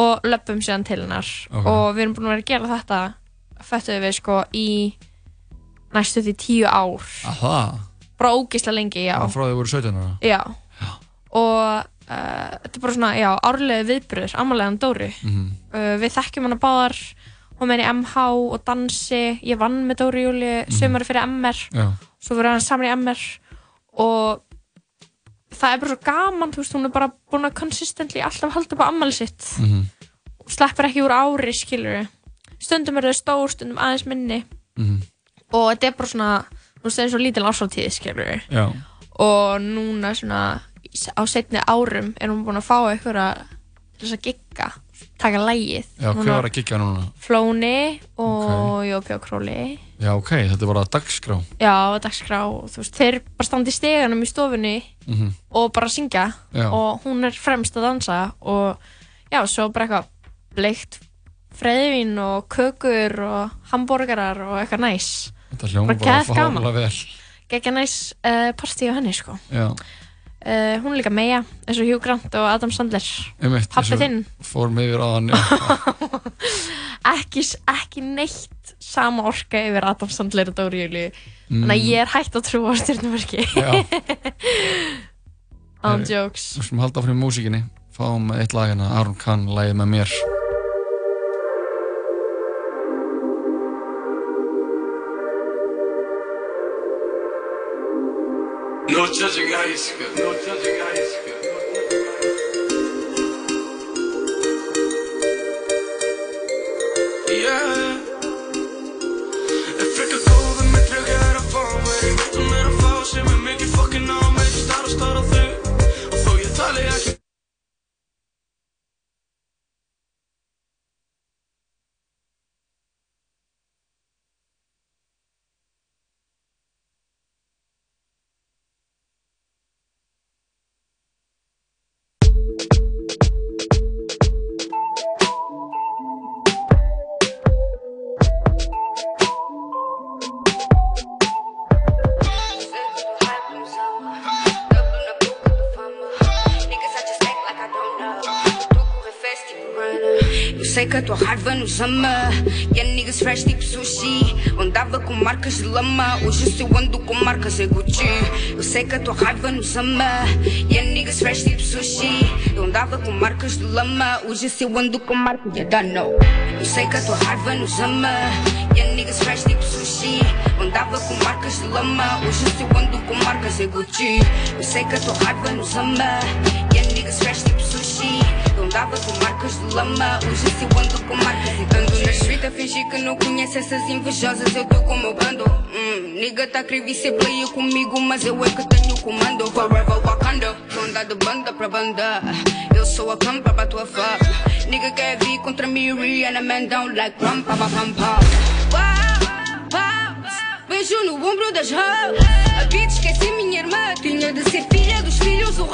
og löpum síðan til hennar. Ok. og við erum búin að vera að gera þetta fættuðu við sko í næstu því tíu ár. Að það bara ógislega lengi, já. Já, frá því voru 17 ára? Já, og uh, þetta er bara svona, já, árlega viðbröður amalega Dóru. Mhm. uh, við þekkjum hana báðar. Hún með í MH og dansi. Ég vann með Dóru Júli sömari fyrir MR Já. svo fyrir hann saman í MR og það er bara svo gaman, þú veist, hún er bara búin að consistently alltaf halda upp á ammali sitt Mhm. sleppur ekki úr ári, skilur stundum er það stór, stundum aðeins minni Mhm. og þetta er bara svona þú veist, það er svo lítil ásáttíð, skilur Já. og núna svona á setni árum er hún búin að fá eitthvað þess að gigga taka lægið Já, hver var að kikja núna? Flóni og Jópi og Króli Já, ok, þetta er bara dagskrá já, dagskrá, veist, þeir bara standa í steganum í stofunni Mhm. og bara syngja Já. og hún er fremst að dansa og já, svo bara eitthvað bleikt freyðvín og kökur og hambúrgarar og eitthvað næs Þetta hljóma Bara bara gaman. fálega vel geggja næs uh, partí á henni sko Já, uh, hún er líka meja eins og Hugh Grant og Adam Sandler. Og þinn. Fórum yfir á hann ekki, ekki neitt sama orka yfir Adam Sandler og Dóri Júli Mm. þannig að ég er hægt að trúa á on Herri, jokes. Við skulum halda áfram í músíkinni. Fáum eitt lag hérna, Aron Kahn, lagið með mér No judging guys, no judging guys. Lama. Hoje eu ando com marcas é Gucci. Eu sei que a tua raiva nos ama. Yeah, niggas fresh tipo sushi. Eu andava com marcas de lama. Hoje eu ando com marcas de dano. Eu sei que a tua raiva nos ama. Yeah, niggas fresh tipo sushi. Andava com marcas de lama. Hoje eu ando com marcas é Gucci. Eu sei que a tua raiva nos ama. Lama. Hoje se eu ando com marcas e ando na street a fingir que não conhece essas invejosas. Eu tô com o meu bando. Hum, nigga tá creve ser player comigo, mas eu é que tenho comando. Forever Wakanda. Andar de banda pra banda. Eu sou a campa pra tua fã. Nigga quer vir contra mim, Rihanna man down like rum, pa pa. Uau, uau, Beijo no ombro das hoes. A bitch esqueci minha irmã. Tinha de ser filha dos filhos do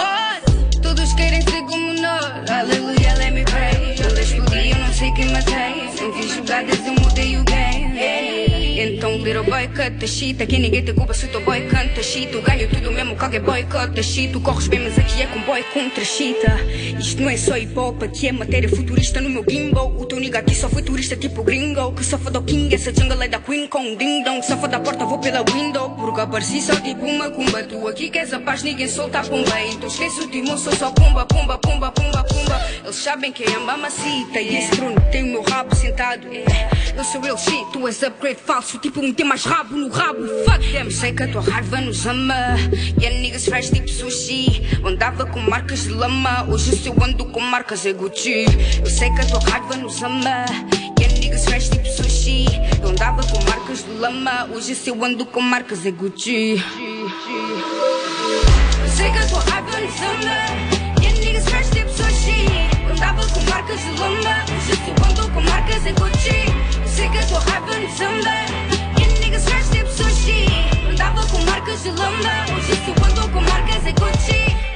Ross. Todos querem ser como nós. Aleluia, let me pray. Eu explodi, eu não sei quem matei. Não vi jogadas, eu mudei o game. Então, little boy, cut the shit. Aqui ninguém te culpa se teu boy canta shit. Eu ganho tudo mesmo, qualquer boy canta shit. Tu corres bem, mas aqui é com boy contra chita. Isto não é só hip hop, aqui é matéria futurista no meu gimbal. O teu nigga aqui só foi turista tipo gringo. Que só foda o king, essa jungle é da queen com ding dong. Só foda a porta, vou pela window. Porque apareci só tipo uma cumba. Tu aqui queres a paz, ninguém solta a pomba. Então esquece o timão, sou só pumba, pumba, pumba, pumba, pumba. Eles sabem quem é a mamacita. E esse trono tem o meu rabo sentado. É. Eu sou eu, shit, tu és upgrade falso. Tipo, meter mais rabo no rabo. Fuck them. Sei que a tua raiva nos ama. E a niggas fresh tipo sushi. Andava com marcas de lama. Hoje se eu ando com marcas é Gucci. Eu sei que a tua raiva nos ama. E a niggas fresh tipo sushi. Andava com marcas de lama. Hoje se eu ando com marcas é Gucci. Eu sei que a tua raiva nos ama. Niggas fresh tipo sushi. Andava com marcas de lama. Hoje se ando com marcas é Gucci. Çeker bu harfın içinde Yeni niggas fresh dip sushi Andaba com marcas de lamba Hoje sou ando com marcas e Gucci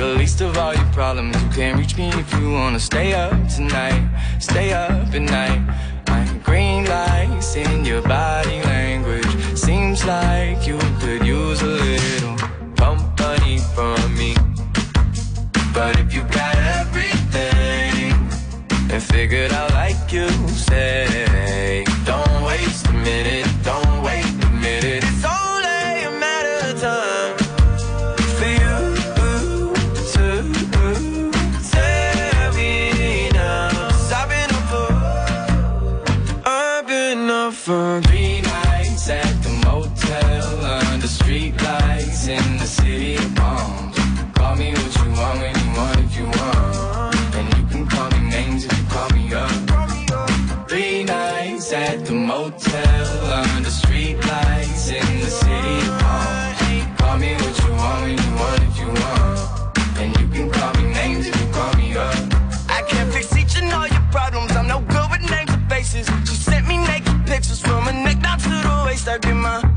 the least of all your problems. You can't reach me if you wanna stay up tonight. Stay up at night. My green lights in your body language. Seems like you could use a little company from me. But if you got everything and figured out like you say, don't waste a minute, the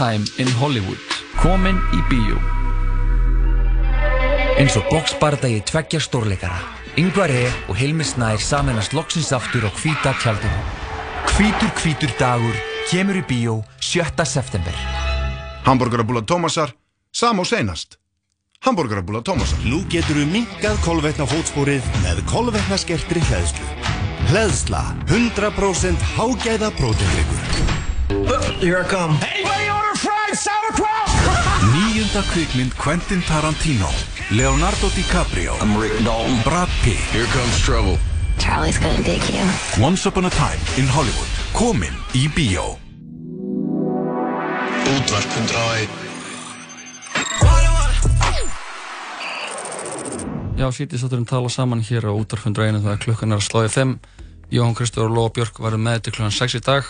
Time in Hollywood. Komin í bíó. Eins og boksbardagi tveggja stórleikara. Yngvar E. og Hilmi Snær samennast loksins aftur á hvíta tjaldinu. Hvítur hvítur dagur kemur í bíó 7. september. Hamburgerabúla Tómasar, sam og seinast. Hamburgerabúla Tómasar. Nú getur við minkað kolvetna fótspórið með kolvetna skertri hleðslu. Hleðsla, 100% hágæða prótendryggur. Here I come. Sauerkraut? Níunda kvikmynd Quentin Tarantino Leonardo DiCaprio I'm Rick Dalton. Brad Pitt. Here comes trouble. Charlie's gonna dig you. Once Upon a Time in Hollywood Komin í 101 Já, sítið sátturinn tala saman hér á útarfundræðinu það er klukkan er að sláði 5 Jóhann Kristóður og Lóa Björk varum með til klukkan 6 í dag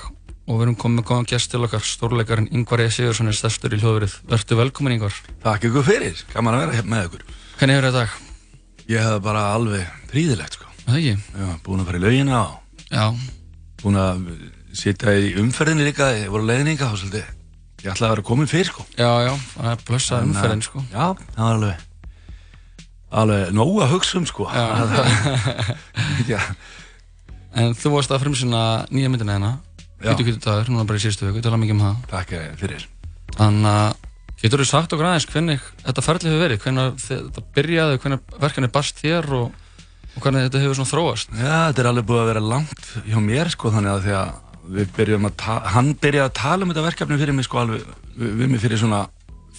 og við erum komið með góðan gest til okkar stórleikarinn Yngvar E. Sigursson er stærstur í hljóðverið. Vertu velkomin Yngvar Takk ykkur fyrir, gaman að vera hér með ykkur. Hvernig hefur þetta dag? Ég hef bara alveg príðilegt sko. Það ekki? Já, búin að fara í laugina og Já. Búin að sitja í umferðinni líka, ég voru leiðninga og svolítið Ég ætlaði að vera komin fyrr sko. Já, já, það er blössað umferðin sko. Já, það var alveg alveg nógu að hugsa um sko. Já. En þú varst að frumsýna nýja myndina hérna Já. Hvítu hvítu dagur, núna bara í síðustu viku, tala mikið um það. Takk fyrir. Þannig að getur þú sagt okkur aðeins hvernig þetta ferli hefur verið, hvernig þetta byrjaði, hvernig verkefni barst þér og, og hvernig þetta hefur svona þróast? Já, þetta er alveg búið að vera langt hjá mér sko þannig að því að við byrjum að ta- hann byrjaði að tala um þetta verkefni fyrir mig sko alveg við, við mig fyrir svona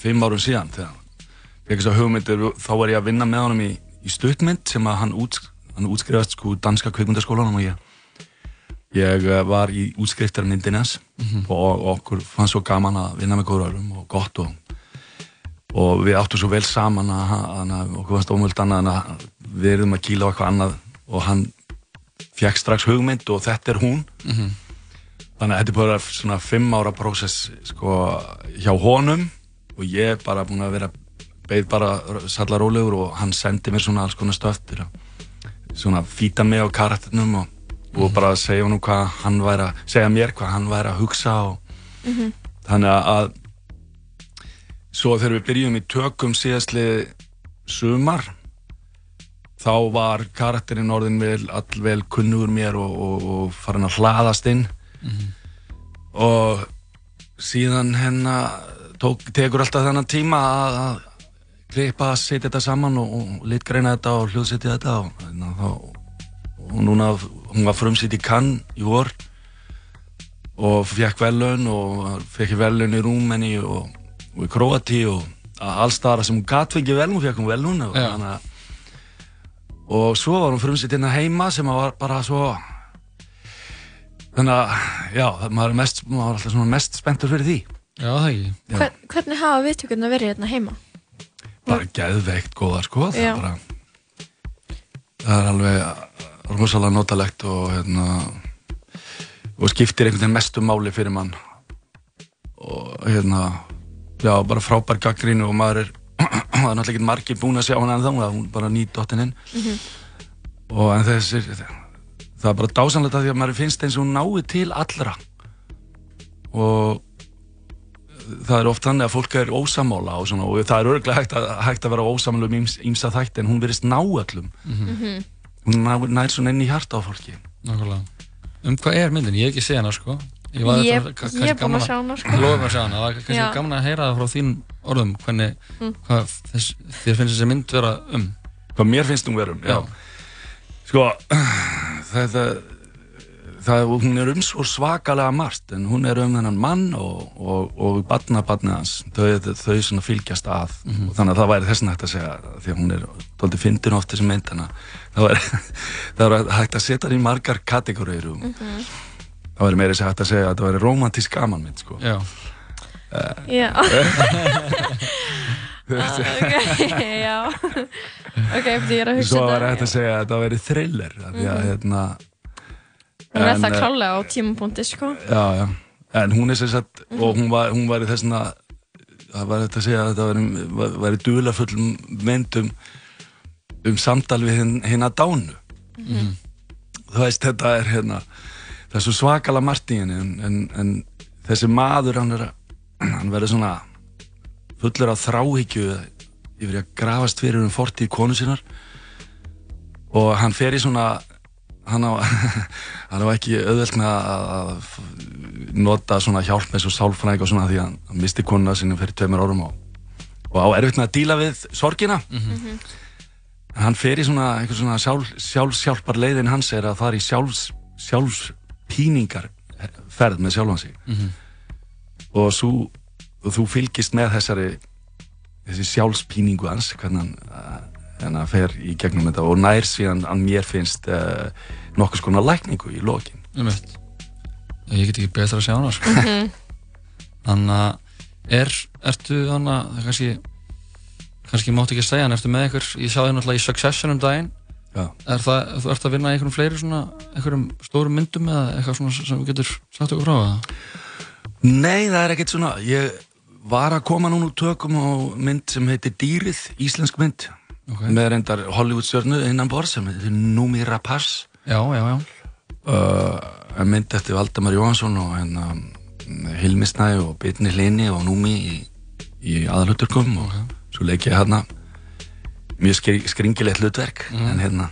fimm árum síðan þegar hugmyndir þá var ég að vinna með honum í, í stuttmynd sem að hann, úts, hann útskrifast sko danska kvikmyndaskólanum og ég ég eh, var í útskriftarmyndin hans Mhm. og okkur fannst svo gaman að vinna með góðröðum og gott og, og við áttum svo vel saman að, að, að okkur fannst ómöld annað en að við erum að kýla á eitthvað annað og hann fekk strax hugmynd og þetta er hún Mhm. þannig að þetta er bara svona fimm ára prósess sko hjá honum og ég er bara búin að vera beð bara salla rólegur og hann sendi mér svona alls konar stöft til að svona fýta mig á karakternum og, og bara segja honum hvað hann væri að segja mér hvað hann væri að hugsa og Mhm. þannig að svo þegar við byrjum í tökum síðastlið sumar þá var karakterinn orðin vel, allvel kunnugur mér og, og, og farin að hlaðast inn og síðan hennar tekur alltaf þennan tíma að, að klippa, setja þetta saman og, og litgreina þetta og hljóðsetja þetta og, hérna, þá, núna hún var frumsýtt í Cannes í vor og fekk velun og fekk velun í Rúmeni og, og í Kroati og allstara sem hún gat fengið velun, hún fekk hún velun og, að- og svo var hún frumsýtt hérna heima sem að var bara svo þannig að já, maður mest, maður er alltaf mest spenntur fyrir því Já, það ekki Já. Hvern, hvernig hafa viðtökurna verið hérna heima? bara geðveikt góðar sko það Já. er bara það er alveg rosalega notalegt og hérna og skiptir einhvern veginn mestu máli fyrir mann. Og hérna já, bara frábær gaggrínu og maður er það er náttúrulega ekki margir búin að sjá hana en þá hún er bara nýt dottin inn. Og en þessir það er bara dásanlegt að því að maður finnst eins og hún nái til allra. Og það er oft þannig að fólk er ósamála og, svona, og það er örglega hægt að, hægt að vera ósamála um íms, ímsa þætti en hún verist ná öllum. Mhm. Nær svona inn í hjarta á fólki Nákvæmlega Um hvað er myndin? Ég hef ekki séð hana sko Ég, er búin að sjá hana, sko. Lofum að sjá hana, það var kannski Já. gaman að heyra það frá þín orðum hvernig, Mm. hvað þess, þér finnst þessi mynd vera um Hvað mér finnst hún vera um, já. Sko, þetta, það, hún er um svo svakalega margt, en hún er um þennan mann og, og, og barnabarnið hans, þau, þau svona fylgjast að, Mhm. og þannig að það væri þessin hægt að segja, því að hún er doldið fyndin oft þessi mynd, þannig að það væri, það væri hægt að setja hann í margar kategóriur og Mhm. það væri meira þess að hægt að segja að það væri romantísk gaman mynd, sko. Já. Já. Ah, ok, já. Ok, því ég er að hugsa Svo þetta. var hægt að segja að það væri thriller, af því að Mhm. hérna, Hún er það eh, klálega á tímapunkti, sko. Já, já, en hún er sem sagt, Mhm. og hún var, hún var í þessna, það var þetta að segja að þetta var- væri dularfull mynd um, samtal við hinn, hinn að dánu. Mhm. Þú veist, þetta er hérna, það er svo svakalega margt í henni en, en, en þessi maður hann, er, hann verður svona fullur af þráhyggju yfir í að grafast fyrir um fortíð konu sinnar og hann fer í svona hann á, hann á ekki auðvelt með að, nota svona hjálp með svo sálfræðing og svona því að hann, misti konuna sinni fyrir tveimur árum og, og á erfitt með að díla við sorgina. En hann fer í svona, svona sjálf, sjálfsjálpar leiðin hans er að fara í sjálfs, sjálfspíningar ferð með sjálfan sig. Mhm. og, svo, þú fylgist með þessari þessi sjálfspíningu hans hvernig hann, uh, hann fer í gegnum þetta og nær síðan að mér finnst uh, nokkuð skona lækningu í lokin Einmitt. Ég get ekki betra að sjá hana sko. Mhm. Þannig að er, ertu þannig að það kannski kannski máttu ekki segja en ertu með ykkur ég sá þig náttúrulega í Succession um daginn Já. er það, þú ert að vinna í einhverjum fleiri svona einhverjum stórum myndum eða eitthvað svona sem þú getur sagt okkur frá það? Nei, það er ekkert svona ég var að koma núna úr tökum á mynd sem heitir Dýrið, íslensk mynd Ok. með reyndar Hollywood stjörnu innan borð sem heitir Númi Rapace Já, já, já. Uh, mynd eftir Valdemar Jóhansson og hérna Hilmi Snæ og Bitni Hlini og Númi í, í aðalhuturkum og svo leik ég hérna. Mjög skri, skringilegt hlutverk en hérna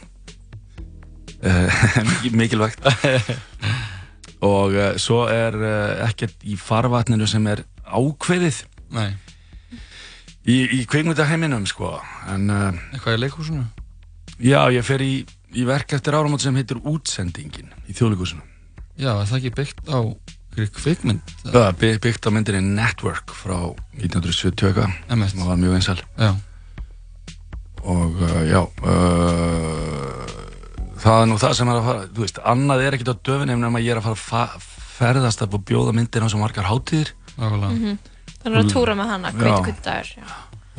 uh, mikilvægt. Og uh, svo er uh, ekkert í farvatninu sem er ákveðið. Nei. Í, í kveikmyndaheiminum sko en uh, Eitthvað í leikhúsinu? já, ég fer í, í verk eftir áramót sem heitir Útsendingin í þjóðleikusinu Já, er það ekki byggt á einhverju kvikmynd? Já, by- byggt á myndinni Network frá 1970 eitthvað, Einmitt. sem var mjög einsal Já. og uh, já uh, það er nú það sem er að fara þú veist, annað er ekkert á döfin ef nema ég er að fara að ferðast að bjóða myndina á svo margar hátíðir Nákvæmlega Mhm. Þannig að túra með hana, hveit hveit dagur já.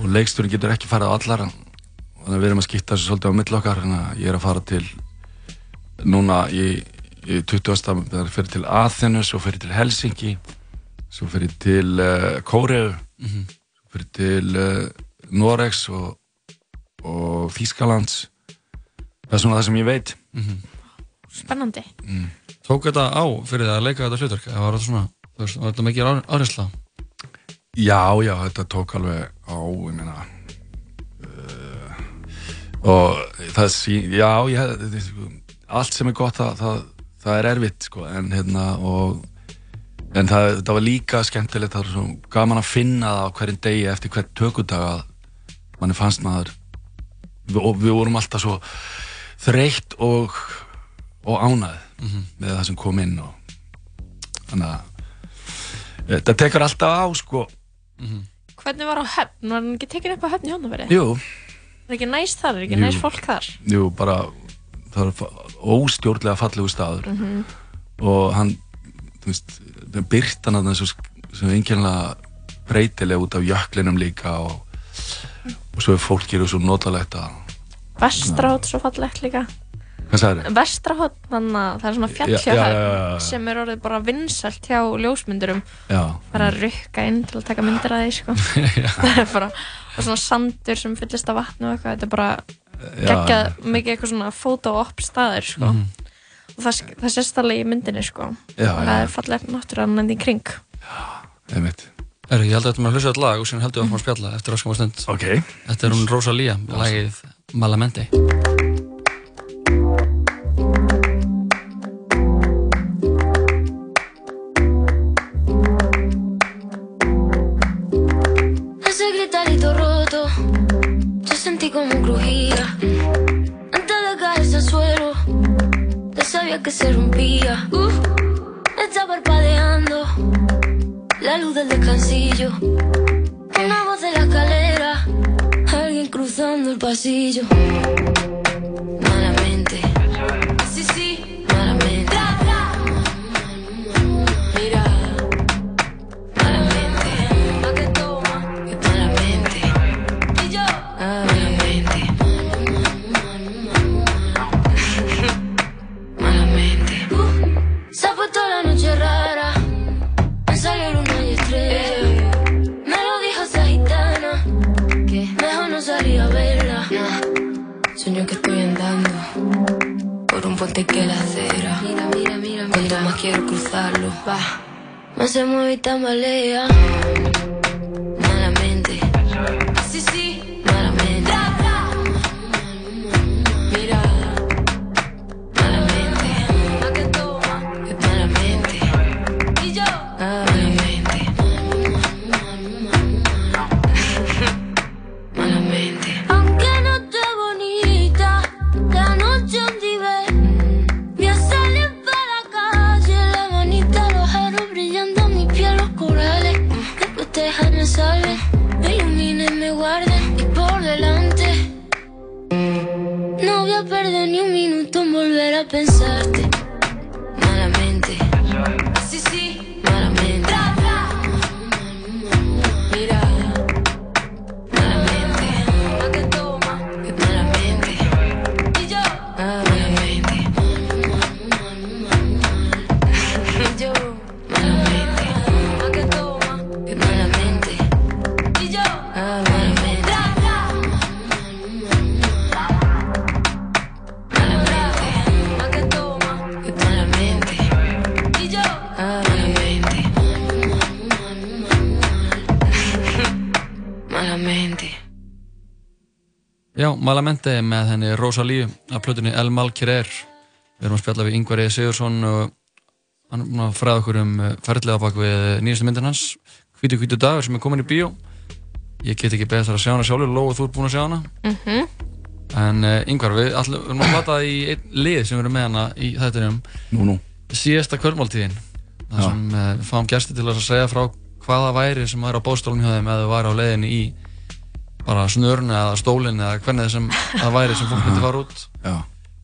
og leikstjórin getur ekki farið á allar þannig að við erum að skipta þessu svolítið á mill okkar þannig að ég er að fara til núna í, í 20. það er fyrir til Athenu, svo fyrir til Helsinki svo fyrir til uh, Kóreu Mhm. svo fyrir til uh, Noregs og, og Þýskalands það er svona það sem ég veit Spennandi Tók þetta á fyrir það að leika þetta hlutverk? Eða var þetta svona, þú veist, var þetta mikið áhersla? Já, já, þetta tók alveg á, ég meina uh, og það sí, já, ég, sko, allt sem er gott það, það, það er erfitt, sko, en hérna og en það, það var líka skemmtilegt, það var svo gaman að finna það á hverjum degi eftir hvert tökudag að manni fannst maður og við vorum alltaf svo þreytt og og ánæð Mhm. með það sem kom inn og þannig að þetta tekur alltaf á, sko Hvernig var á höfn? Var hann ekki tekin upp á höfn í Hóndafæri? Jú, Er ekki næst þar? Er ekki næst fólk þar? jú, bara það er óstjórnlega fallegu staður Mhm. og hann þú veist, byrtan að það svo, svo einkennilega breytileg út af jöklinum líka og, og svo er fólkið svo notalegt að Vestrahótt svo fallegt líka Vestrahótt, þannig að það er svona Já, fjall hjá já, já, höfn já, já. sem er orðið bara vinsælt hjá ljósmyndurum Já. bara að rukka inn til að taka myndir að því sko. það er bara og svona sandur sem fyllist af vatnu og eitthvað, þetta er bara geggjað mikið eitthvað svona photo-op staðir sko. Mhm. og það, það sést alveg í myndinni sko. Já, og já. það er fallega náttúrulega enn í kring einmitt Er, ég held að þetta að hlusta þetta lag og síðan heldur við að fara að spjalla eftir áskum á stund. Ok. Þetta er hún Rosalía, lagið Malamente. Sentí como crujía. Antes de caerse al suelo, ya sabía que se rompía. Uf, está parpadeando la luz del descansillo. Una voz de la escalera, alguien cruzando el pasillo. fuerte que la acera. Mira, mira, mira, mira. Cuando más quiero cruzarlo, va. Más se mueve y tambalea. Malamente með henni Rosalíu af plötunni El Mal Querer. Við erum að spjalla við Ingvar E. Sigursson og hann er búinn að fræða okkur um eh, ferðlega bak við nýjastu myndin hans Hvítu hvítu dagur sem er komin í bíó. Ég get ekki beðast að sjá hana sjálfur Lóa, þú ert búinn að sjá hana. Mhm. En uh, Ingvar, við erum að plata í einn lið sem við erum með hana í þættinum. Nú, nú. Síðasta kvörmáltíðin þar sem við fáum gæsti til að segja frá hvaða væri sem væri á bóðstólun hjá þeim eða væri á leiðinni í bara snörun eða stólinn eða hvernig sem það væri sem fólk myndi fara út Já.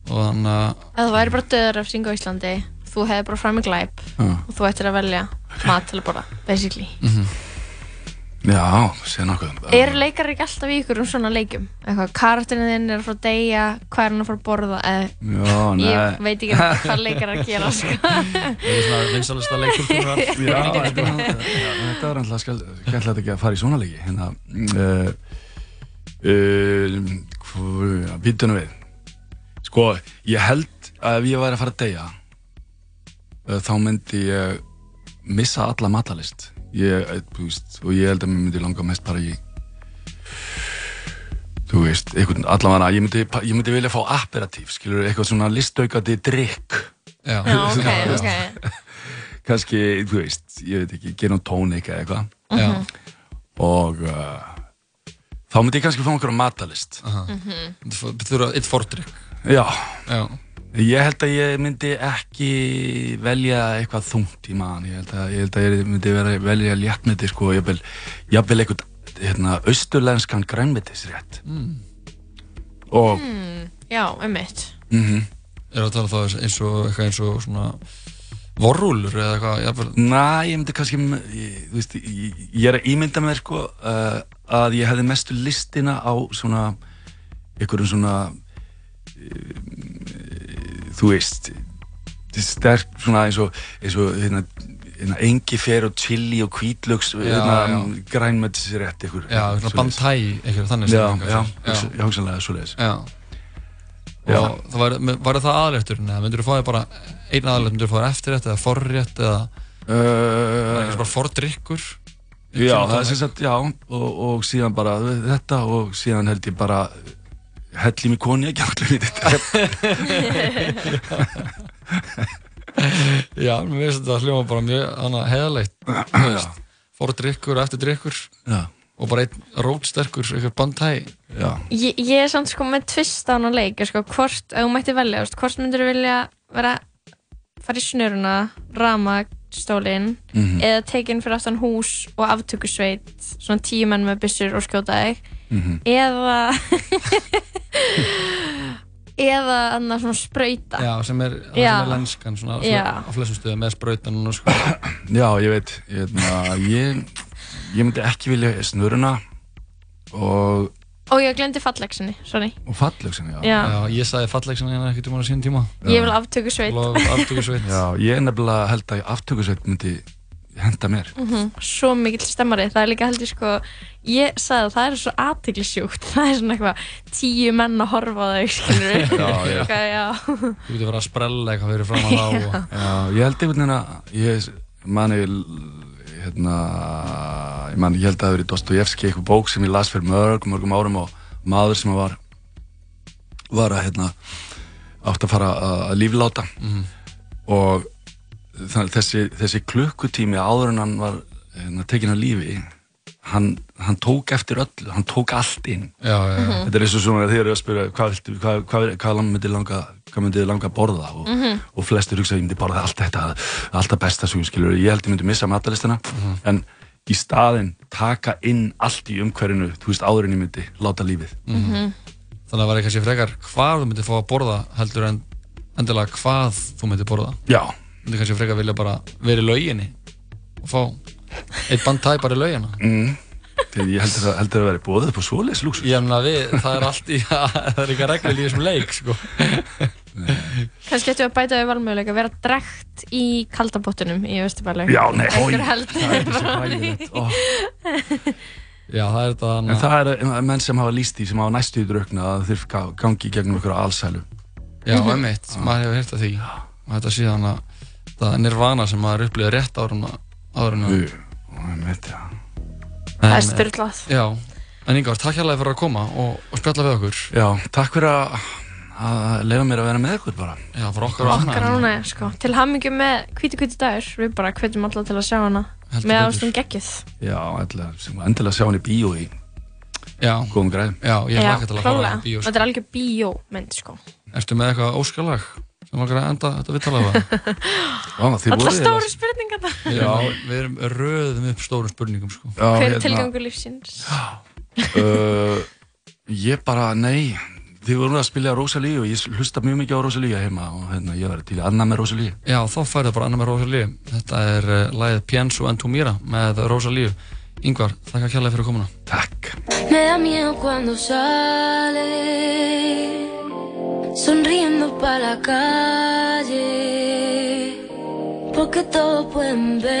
og þannig að Ef þú væri bara döðarefsing á Íslandi, þú hefði bara fram með glæp Já. og þú ættir að velja mat til að borða, basically. Já, sé nokkuð Eru leikar ekki alltaf í ykkur um svona leikjum? Eitthvað, karakterinn þinn er að fara að deyja, hvað er hann að fara að borða? Eð, Já, nei ég veit ekki hvað leikar er að gera, sko. það er svona vinsalasta leikultúrar Já, þetta þetta var alltaf skemmtilegt ekki að fara í svona leiki hérna uh, uh, Býtunum við. Sko, ég held að ef ég væri að fara að deyja uh, þá myndi ég missa alla matalist ég, eh, þú veist, og ég held að mér myndi langa mest bara í þú veist, einhvern allavega ég myndi, ég myndi vilja fá aperatív skilur, eitthvað svona listaukandi drikk Já, Já, ok, ok. kannski, þú veist, ég veit ekki gera um tónik eða eitthvað. Og uh, þá myndi ég kannski fá einhverja matalist Mhm. Þú þurfa eitt fordrykk já. Já. ég held að ég myndi ekki velja eitthvað þungt í maðan ég held að ég, held að ég myndi vera, velja léttmeti sko, jafnvel, jafnvel eitthvað hérna, austurlenskan grænmetisrétt Mm. og Mm, já, einmitt. mm Er það að tala þá eins og eitthvað eins og svona vorrúlur eða eitthvað Næ, ég myndi kannski, ég, veist, ég, ég er að ímynda mér sko uh, að ég hefði mestu listina á svona, einhverjum svona, uh, þú veist, sterk svona eins og, eins og, hérna, hérna engifer og chili og hvítlöks, Já, hérna. Já, svona bantæ, eitthvað þannig Já, já, já, hugsanlega svoleiðis. Já. Já. Og það var, var það aðrétturinn eða myndur þú fá þér bara einn aðrétt, myndur þú fá þér eftirrétt eða forrétt eða Uh, var ekki bara fordrykkur? Já, það er sem sagt, já, og, og síðan bara þetta og síðan held ég bara hell í mig koni ekki allir í Já, mér finnst þetta hljóma bara mjög hana, heðalegt Fordrykkur, efturdrykkur Já. Og bara einn rótsterkur, Já. Ég, ég er samt sko með tvist á hana leik, sko, hvort, ef þú mætti velja, veist, hvort myndir þú vilja vera, fara í snuruna, rama stólinn, Mhm. eða tekin fyrir aftan hús og aftökusveit, svona tíu menn með byssur og skjóta þig, Mhm. eða, eða annað svona sprauta. Já, sem er, Já. sem er lenskan svona, svona, á flestum stöðum með sprautan og sko. Já, ég veit, ég, na, ég, ég myndi ekki vilja snuruna og, Og ég glemdi fallegsinni, sorry. og fallöksin, já. Já. ég sagði fallegsin hérna ekkert um á sín tíma Ég vil. Aftökusveit Já, ég nefnilega held að aftökusveit myndi henda mér. Mm Svo mikill stemmari, það er líka held ég sko Ég sagði að það er svo aðtiklisjúkt Það er svona eitthvað tíu menn að horfa á þau skilur Já, já. Já. Þú getur verið að sprella eitthvað fyrir fram að þá og... Já, ég held einhvern veginn að ég mani hérna, ég man, ég held að það hafi verið Dostojevski, eitthvað bók sem ég las fyrir mörg, mörgum árum og maður sem var var að hérna átt að fara að, lífláta Mhm. og þannig þessi, þessi klukkutími áður en hann var hérna, tekin að lífi hann, hann tók eftir öllu, hann tók allt inn Já, já, já. þetta er eins og svona þegar þið eru að spyrja hvað, hvað, hvað, hvað myndi langa hvað myndi þið langa að borða og, Mhm. og flestir hugsa að ég myndi borða allt þetta allt það besta sem ég skilur, ég held ég myndi missa matalistina en í staðinn taka inn allt í umhverfinu þú veist áður en ég myndi láta lífið Mhm. Þannig að það var kannski frekar hvað þú myndir fá að borða heldur en endilega hvað þú myndir borða. Já. Myndir kannski frekar vilja bara vera í lauginni og fá eitt bandtæ bara í laugina. mm. þegar ég heldur að, heldur að vera bóðið upp á svoleiðs lúksus Ég meina við, það er allt í, það er eitthvað reglur í þessum leik, sko. Kannski ættu að bæta við valmöguleika að vera drekt í kaldabottunum í Östubælu. Já, nei, heldur. það er svo hræðilegt, ó. Já, það er þetta en það er menn sem hafa líst í sem hafa næstu í draugna að ga- gangi gegnum ykkur alsælu. Já, einmitt, maður hefur heyrt af því. Og þetta síðan að það er nirvana sem maður upplýði rétt árun árun Jú, einmitt, já. Það er styrlað. Já, en Ingar, takk hérlega fyrir að koma og, og spjalla við okkur. Já, takk fyrir að, að leifa mér að vera með ykkur bara Já, fyrir okkar Okkar ána, sko. Til hamingjum með hvíti hvíti dagur. Við bara hvetjum alla til að sjá hana Heldur með ástum geggjuð. Já, endilega, sem- endilega sjá hann í bíó í Já. góðum græðum Já, ég Já, hlakka til að fara í bíó sko. Þetta er algjör bíómynd, sko. Ertu með eitthvað óskalag sem okkar að enda þetta Alla voruð stóru spurningar það. Já, við erum röðum upp stórum spurningum sko. Já, Hver er hérna, tilgangur lífsins? uh, Ég bara, nei Þið voru að spila Rosalíu og ég hlusta mjög mikið á Rosalíu heima og hérna, ég var til að annað með Rosalíu Já, þá færðu bara annað með Rosalíu Þetta er uh, lagið Pienso en tu mira með Rosalíu Yngvar, þakka kærlega fyrir komuna. Takk. Me da miedo cuando sale sonriendo para la calle, porque todos pueden ver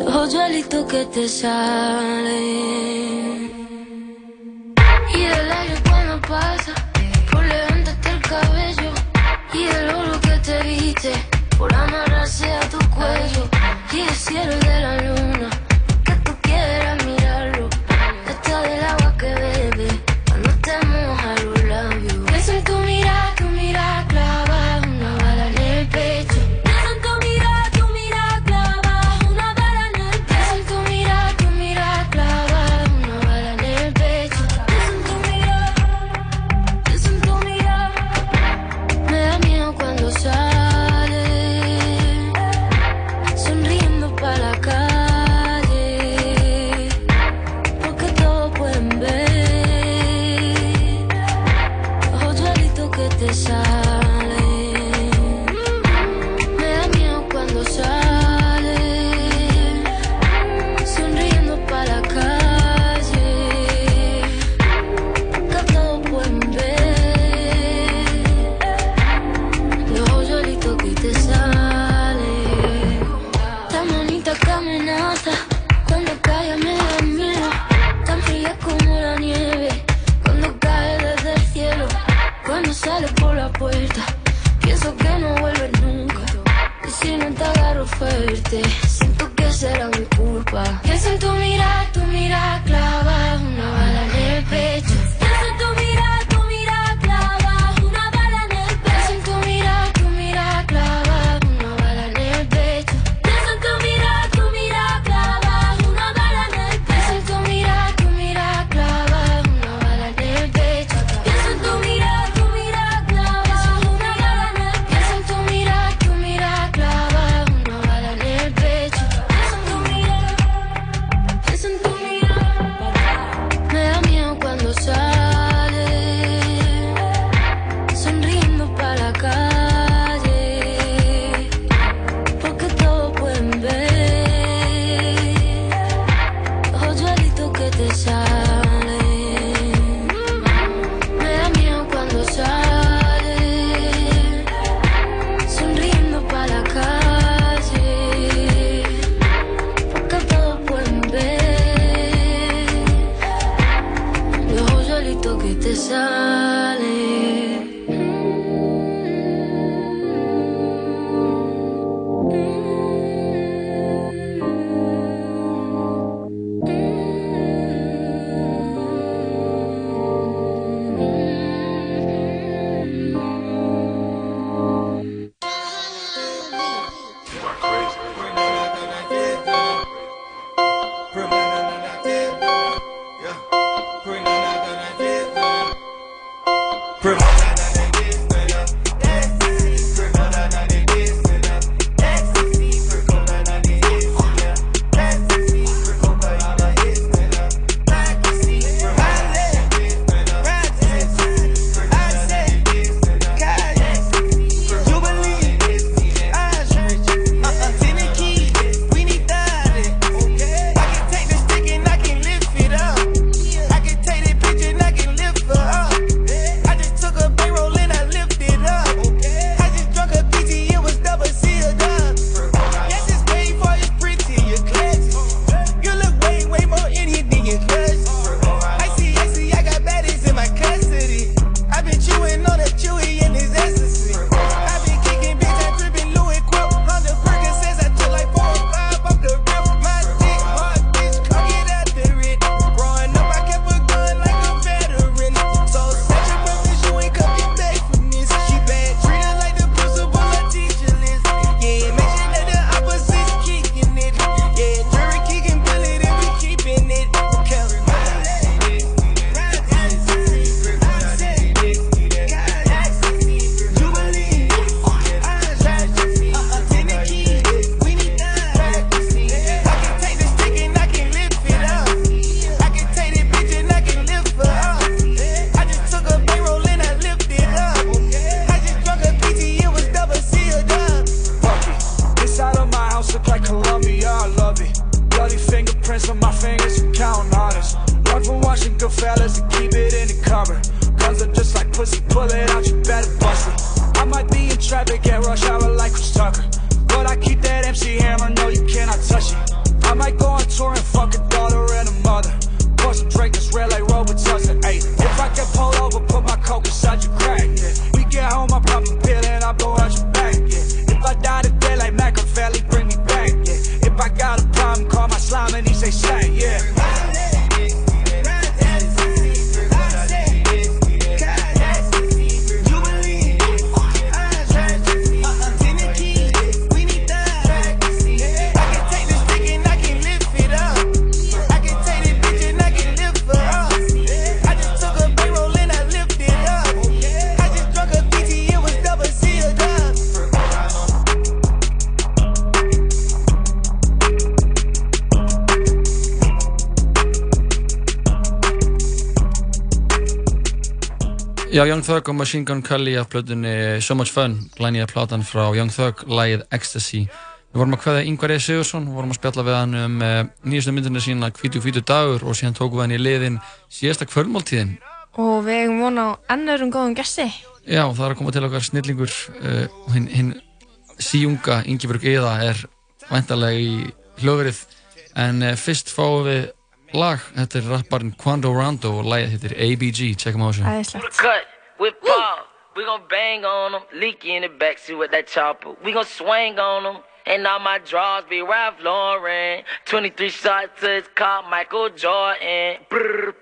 los hoyuelitos que te salen. Te viste por amarrarse a tu cuello y el cielo de la luna Thug og Machine Gun Kelly af plötunni So Much Fun, glænýja platan frá Young Thug, lægið Ecstasy. Við vorum að kveða Ingvar E. Sigursson, við vorum að spjalla við hann um uh, nýjastu myndina sína Hvítu Hvítu dagur og síðan tókum við hann í liðin síðasta kvöldmáltíðin. Og við eigum vona á ennurum góðum gesti. Já, það er að koma til okkar snillingur uh, hinn hin síjunga Ingeborg Eða er væntalega í hljóðverið en uh, fyrst fáum við lag, þetta er rapparinn Quando Rondo og lagið heitir ABG, tjekkum á þessu. With Paul. We gon' bang on them, leaky in the backseat with that chopper. We gon' swing on them, and all my draws be Ralph Lauren. 23 shots to his car, Michael Jordan. Brr.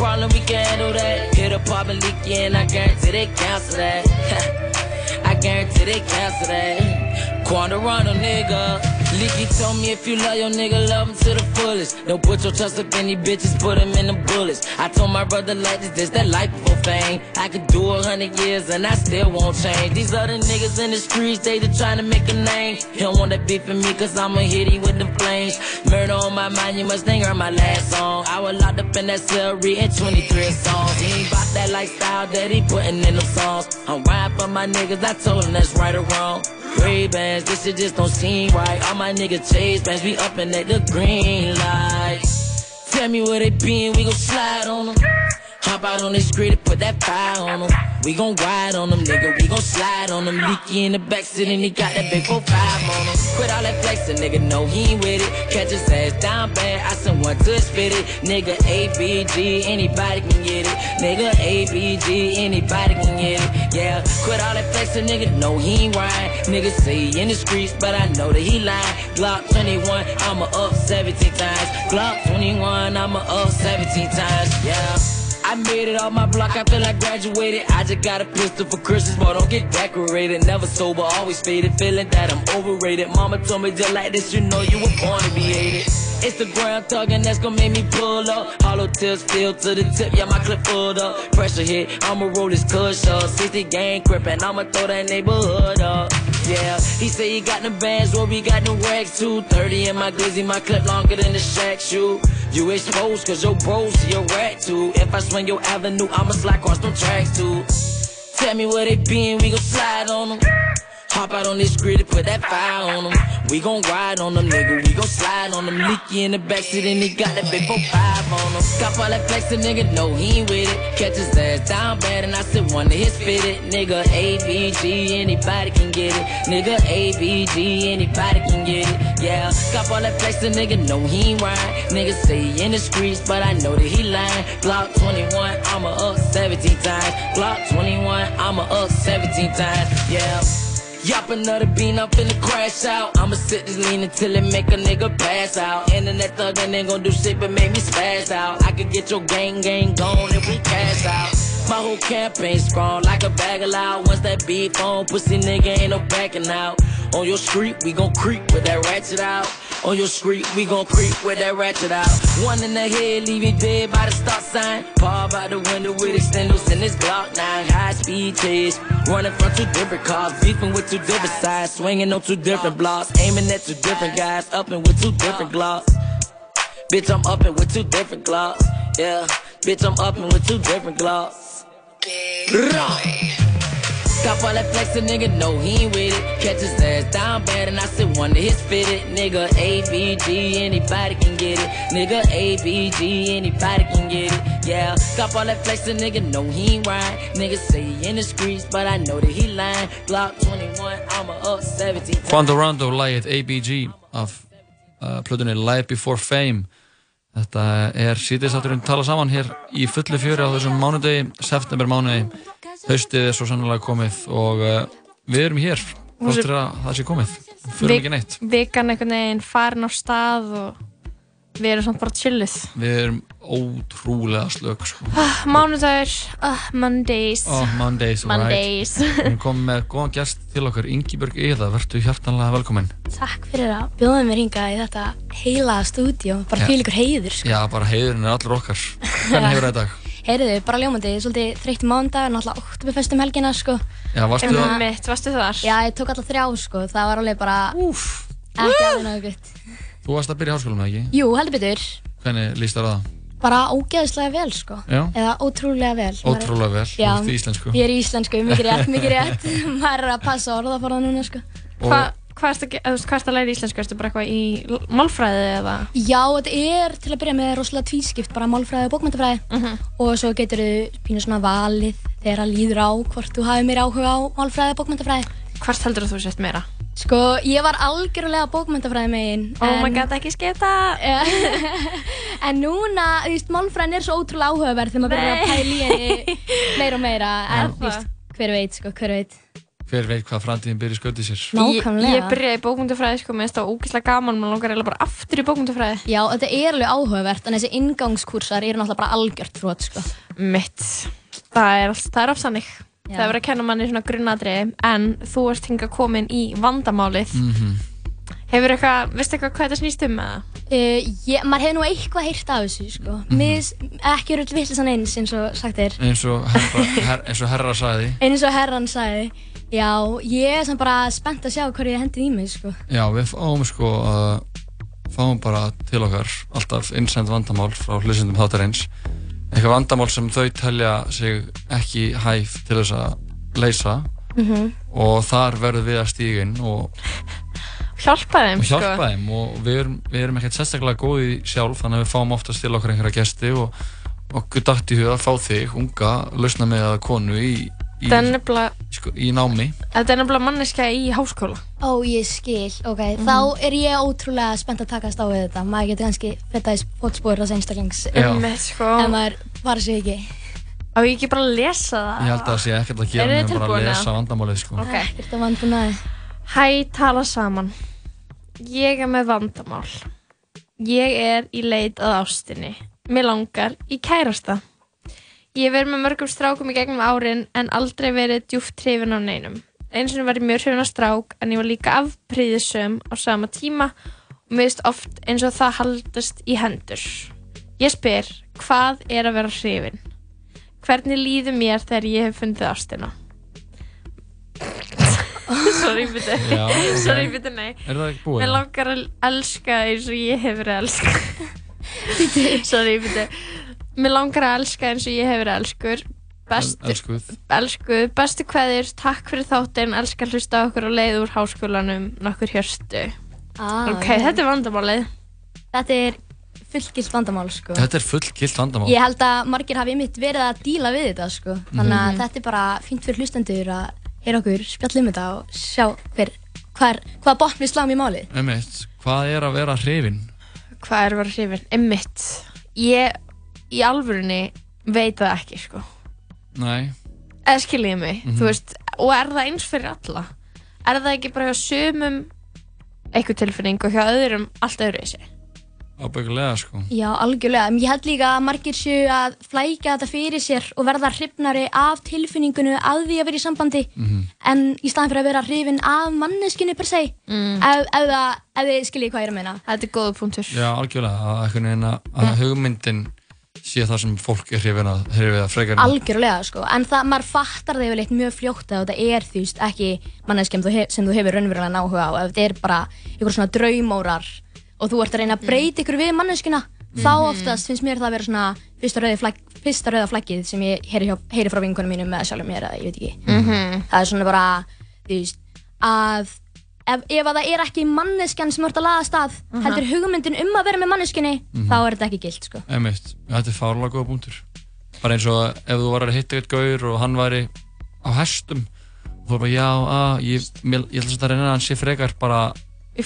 Problem, we can handle that. Hit a pop and leak you, and I guarantee they cancel that. I guarantee they cancel that. Quandarano, nigga. Leaky told me if you love your nigga, love him to the fullest. Don't put your trust up in these bitches, put him in the bullets. I told my brother like this, this that life before fame. I could do a hundred years and I still won't change. These other niggas in the streets, they just trying to make a name. He don't want that beef with me, cause I'ma hit him with the flames. Murder on my mind, you must think heard my last song. I was locked up in that cell, reading 23 songs. He ain't bout that lifestyle that he putting in them songs. I'm riding for my niggas, I told him that's right or wrong. Ray bands, this shit just don't seem right. All my niggas chase bands, we up and at the green light. Tell me where they been, we gon' slide on them. Hop out on the street and put that fire on them. We gon' ride on them, nigga. We gon' slide on them. Leaky in the backseat and he got that big 4-5 on him. Quit all that flexing, nigga. No, he ain't with it. Catch his ass down bad. I sent one to spit it. Nigga, ABG, anybody can get it. Nigga, ABG, anybody can get it. Yeah, quit all that flexing, nigga. No, he ain't right. Nigga say in the streets, but I know that he lying. Glock 21, I'ma up 17 times. Glock 21, I'ma up 17 times. Yeah. Made it off my block, I feel like graduated. I just got a pistol for Christmas, but don't get decorated. Never sober, always faded, feeling that I'm overrated. Mama told me just like this, you know you were born to be hated. It's the ground thuggin' that's gonna make me pull up. Hollow tips filled to the tip, yeah, my clip full up. Pressure hit, I'ma roll this cush up. 60 gang crippin', I'ma throw that neighborhood up. Yeah, he say he got the bands, well, we got the racks too. 30 in my glizzy, my clip longer than the shack shoe. You exposed cause your bros a rat too. If I swing your avenue, I'ma slide across them tracks too. Tell me where they been, we gon' slide on them. Hop out on this grid and put that fire on them. We gon' ride on them, nigga. We gon' slide on them. Leaky in the backseat and he got that big 4-5 on him. Cop all that flexin', nigga. No, he ain't with it. Catch his ass down bad and I said one of his fitted. Nigga, ABG, anybody can get it. Nigga, ABG, anybody can get it. Yeah, cop all that flexin', nigga. No, he ain't right. Nigga say he in the streets, but I know that he lying. Glock 21, I'ma up 17 times. Glock 21, I'ma up 17 times. Yeah. Yop another bean, I'm finna crash out. I'ma sit this lean until it make a nigga pass out. Internet thuggin' ain't gon' do shit but make me spaz out. I could get your gang gang gone if we cash out. My whole campaign strong like a bag of loud. Once that beef on, pussy nigga ain't no backing out. On your street, we gon' creep with that ratchet out. On your street, we gon' creep with that ratchet out. One in the head, leave you dead by the stop sign. Paw by the window with extenders in this Glock 9. High speed chase, running from two different cars. Beefing with two different sides, swinging on two different blocks. Aiming at two different guys, upping with two different glocks. Bitch, I'm upping with two different glocks. Yeah, bitch, I'm upping with two different glocks. Got all that flexin', nigga, no, he ain't with it. Catch his ass down bad, and I said of his fitted. Nigga, ABG, anybody can get it. Nigga, ABG, anybody can get it. Yeah, got all that flexin', nigga, no, he ain't right. Nigga say he in the streets, but I know that he lying. Block 21, I'ma up 17. Quando Rondo, lagið ABG af uh, plötunni Live Before Fame Þetta er síðistátturinn tala saman hér í fullu fjöri á þessum mánudegi, september mánuði haustið er svo sannlega komið og uh, við erum hér. Þáttur að það sé komið, fyrir ekki neitt. Vikan einhvern veginn farin á stað og við erum samt bara chilluð. Við erum ótrúlega slög sko. Ah, Mánudagur, ah, Mondays. Oh, Mondays, Mondays. right Við komið með góðan gæst til okkar, Ingibjörg Eða, verður hjartanlega velkominn Takk fyrir að bjóða mér hingað í þetta heila stúdíó, bara fíl ykkur heiður sko. Já, bara heiðurinn er allur okkar Hvernig hefur þetta? Heyriðu, bara ljómandi, svolítið þreytt mándag, náttúrulega oktoberfest um helgina sko. Já, varstu En, að- uh, Mitt, varstu þar? Já, ég tók alltaf þrjá sko, það var alveg bara Úf. ekki alveg náðu gutt Þú varst að byrja í háskólanum, eða ekki? Jú, heldur betur, Hvernig líst þér á það? bara ógeðslega vel sko Já. Eða ótrúlega vel Ótrúlega vel, þú ert í íslensku. Ég er í íslensku, mikið rétt, mikið rétt Maður er að passa orðaforða núna sko Hva, hvað ertu að læra íslensku? Ertu bara eitthvað í málfræði eða? Já, þetta er til að byrja með rosalega tvískipt, bara málfræði og bókmyndafræði og svo getur þú pínu svona valið þegar að líður á hvort þú hafi meira áhuga á málfræði og bókmyndafræði. Hvort heldur þú sért meira? Sko, ég var algjörlega bókmyndafræði megin. Oh my god, ekki sketa! en núna, þú veist, málfræðin er svo ótrúlega áhugaverð þegar maður byrjar að pæla í henni meira og meira, en þú veist, hver veit, sko, hver veit. Hver veit hvað framtíðin byrja skautið sér Nákvæmlega. Ég, ég byrjaði í bókmyndafræði sko, mér finnst það ógeðslega gaman, maður langar eiginlega bara aftur í bókmyndafræði. Já, þetta er alveg áhugavert, en þessi ingangskursar eru náttúrulega bara algjört frót, sko. Mitt. Það er, það er. Já. Það er verið að kenna manni svona grunnadriði, en þú ert hingað komin í vandamálið. Mhm. Hefur eitthvað, veistu eitthvað hvað þetta snýst um með það? Uh, ég, maður hefur nú eitthvað heyrt af þessu, sko. Mhm. Mis, ekki eru vittlisann eins, eins og sagt er. eins og herra, her, eins og herra sagði Eins og herran sagði. Já, ég er samt bara spennt að sjá hverju ég hendið í mig, sko. Já, við fáum sko uh, fáum bara til okkar alltaf innsend vandamál frá hlustendum þáttarins eitthvað vandamál sem þau telja sig ekki hæf til þess að leysa Mhm. og þar verðum við að stíga inn og, Hjálpa þeim, og hjálpa sko. þeim og við erum, við erum ekkert sérstaklega góði sjálf þannig að við fáum oftast til okkar einhverja gesti og okkur dætt í huga að fá þig, unga, lausna með að konu í, Þetta er nefnilega, sko, í námi þetta er nefnilega manneska í háskóla. Ó, ég skil, ok, þá er ég ótrúlega spennt að takast á við þetta. Maður getur kannski fótspór þess einstaklings. Já. Einmitt, sko. Ef maður bara sig ekki. Á ég ekki bara að lesa það? Ég held að það sé ekkert að gera með bara að lesa vandamálið sko. Ok. Ekkert að vandbúnaði. Hæ, tala saman. Ég er með vandamál. Ég er í leit að ástinni. Mér langar í kærasta. Ég hef verið með mörgum strákum í gegnum árin en aldrei verið djúft hrifin af neinum. Eins og var ég mjög hrifin af strák en ég var líka afpríðisum á sama tíma og finnst oft eins og það haldast í hendur. Ég spyr, hvað er að vera hrifin? Hvernig líður mér þegar ég hef fundið ástina? Sorry, byrju. Já, ok. Sorry, byrju, nei. Er það ekki búið? Mér langar að elska eins og ég hef verið elska. Sorry, byrju. Mér langar að elska eins og ég hef verið elskur. Bestu, Elskuð elskuð, bestu kveðir, takk fyrir þáttinn, elska að hlusta á okkur á leið úr háskólanum, nokkur hjörstu. Ah, ok, já. þetta er vandamálið. Þetta er fullgilt vandamál, sko. Þetta er full gilt vandamál Ég held að margir hafi mitt verið að díla við þetta, sko. Þannig að Mhm. þetta er bara fínt fyrir hlustendur að heyra okkur, spjalla um þetta og sjá hver, hver, hvað botn við sláum í málið. Einmitt, hvað er að vera hrifin? Hvað er að vera hrifin? Emmitt. Ég, í alvörunni, veit það ekki, sko. Nei eða skiljiði mig, Mhm. þú veist og er það eins fyrir alla er það ekki bara hjá sumum eitthvað tilfinning og hjá öðrum allt öðru þessi Ábyggulega sko Já, algjörlega. En ég held líka að margir séu að flæka þetta fyrir sér og verða hrifnari af tilfinningunum að því að vera í sambandi Mhm. en í staðan fyrir að vera hrifin af manneskinni per se Mm. ef, ef, það, ef þið skiljið hvað ég er að meina Þetta er góða punktur Já, algjörlega, að, einhvern veginn að, að hugmyndin sé það sem fólk er hrifin að, hrifin að frekar en- Algjörlega, sko. En það, maður fattar það yfirleitt mjög fljótt að þetta er veist ekki manneskjum sem þú hefur raunverulega áhuga á. Ef þetta er bara einhver svona draumórar og þú ert að reyna að breyta ykkur við manneskjuna, þá oftast finnst mér það að vera svona fyrsta rauða, rauða flaggið sem ég heyri, hjá, heyri frá vinkunum mínum með sjálfum mér eða ég veit ekki. Mhm. Það er svona bara, þú veist, að ef, ef að það er ekki manneskjan sem ert að laða af stað, Mhm. heldur hugmyndin um að vera með manneskinni, Mhm. þá er þetta ekki gilt, sko. Þetta er fárlega góða punktur bara eins og ef þú var að hitta eitt gaur og hann væri á hestum og þú er bara já, að, ég, ætla að reyna að hann sé frekar bara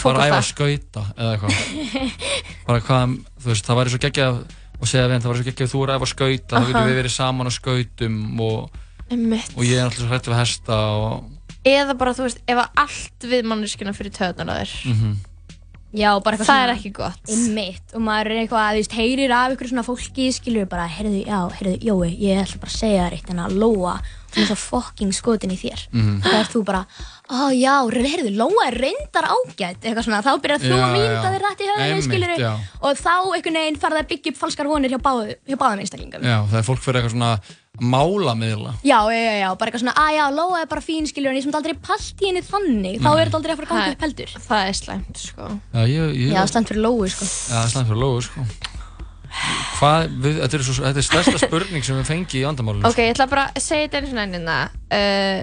bara að æfa að skauta eða eitthvað bara hvað, þú veist, það væri svo geggjað og segja við hann, það væri svo geggjað að þú er að æfa að skauta þá Aha. getum við verið saman á skautum og, og ég er alltaf svo hrætt við hesta og eða bara þú veist, ef að allt við manneskina fyrir töðunar á þér mhm Já, bara eitthvað Það svona er ekki gott. Einmitt, og maður er eitthvað, þú veist, heyrir af ykkur svona fólki, skilur bara, heyrðu, já, heyrðu, Jói, ég ætla bara að segja þér eitt en að Lóa, hún er svo fucking skotin í þér. Mhm. Það er þú bara, á já, heyrðu, Lóa er reyndar ágætt, eitthvað svona, þá byrjar þú Já, að já. þér rætt í höfðinu, Einmitt, skilur já. og þá einhvern veginn farið að byggja upp falskar vonir hjá, báðu, hjá báðum einstaklingum. já, það er fólk fyrir eitthvað svona mála miðla Já, já, já, bara eitthvað svona, að já, Lóa er bara fín, skilur, en ég sem aldrei palt í henni þannig, þá er þetta aldrei að fara að ganga upp heldur. Það er slæmt, sko. Já, ég, ég, Já, slæmt fyrir Lóu, sko. Já, það er slæmt fyrir Lóu, sko. Hvað, við, þetta, er svo, þetta er stærsta spurning sem við fengi í vandamálunum. Ok, ég ætla bara að segja þetta einu svona ennina uh,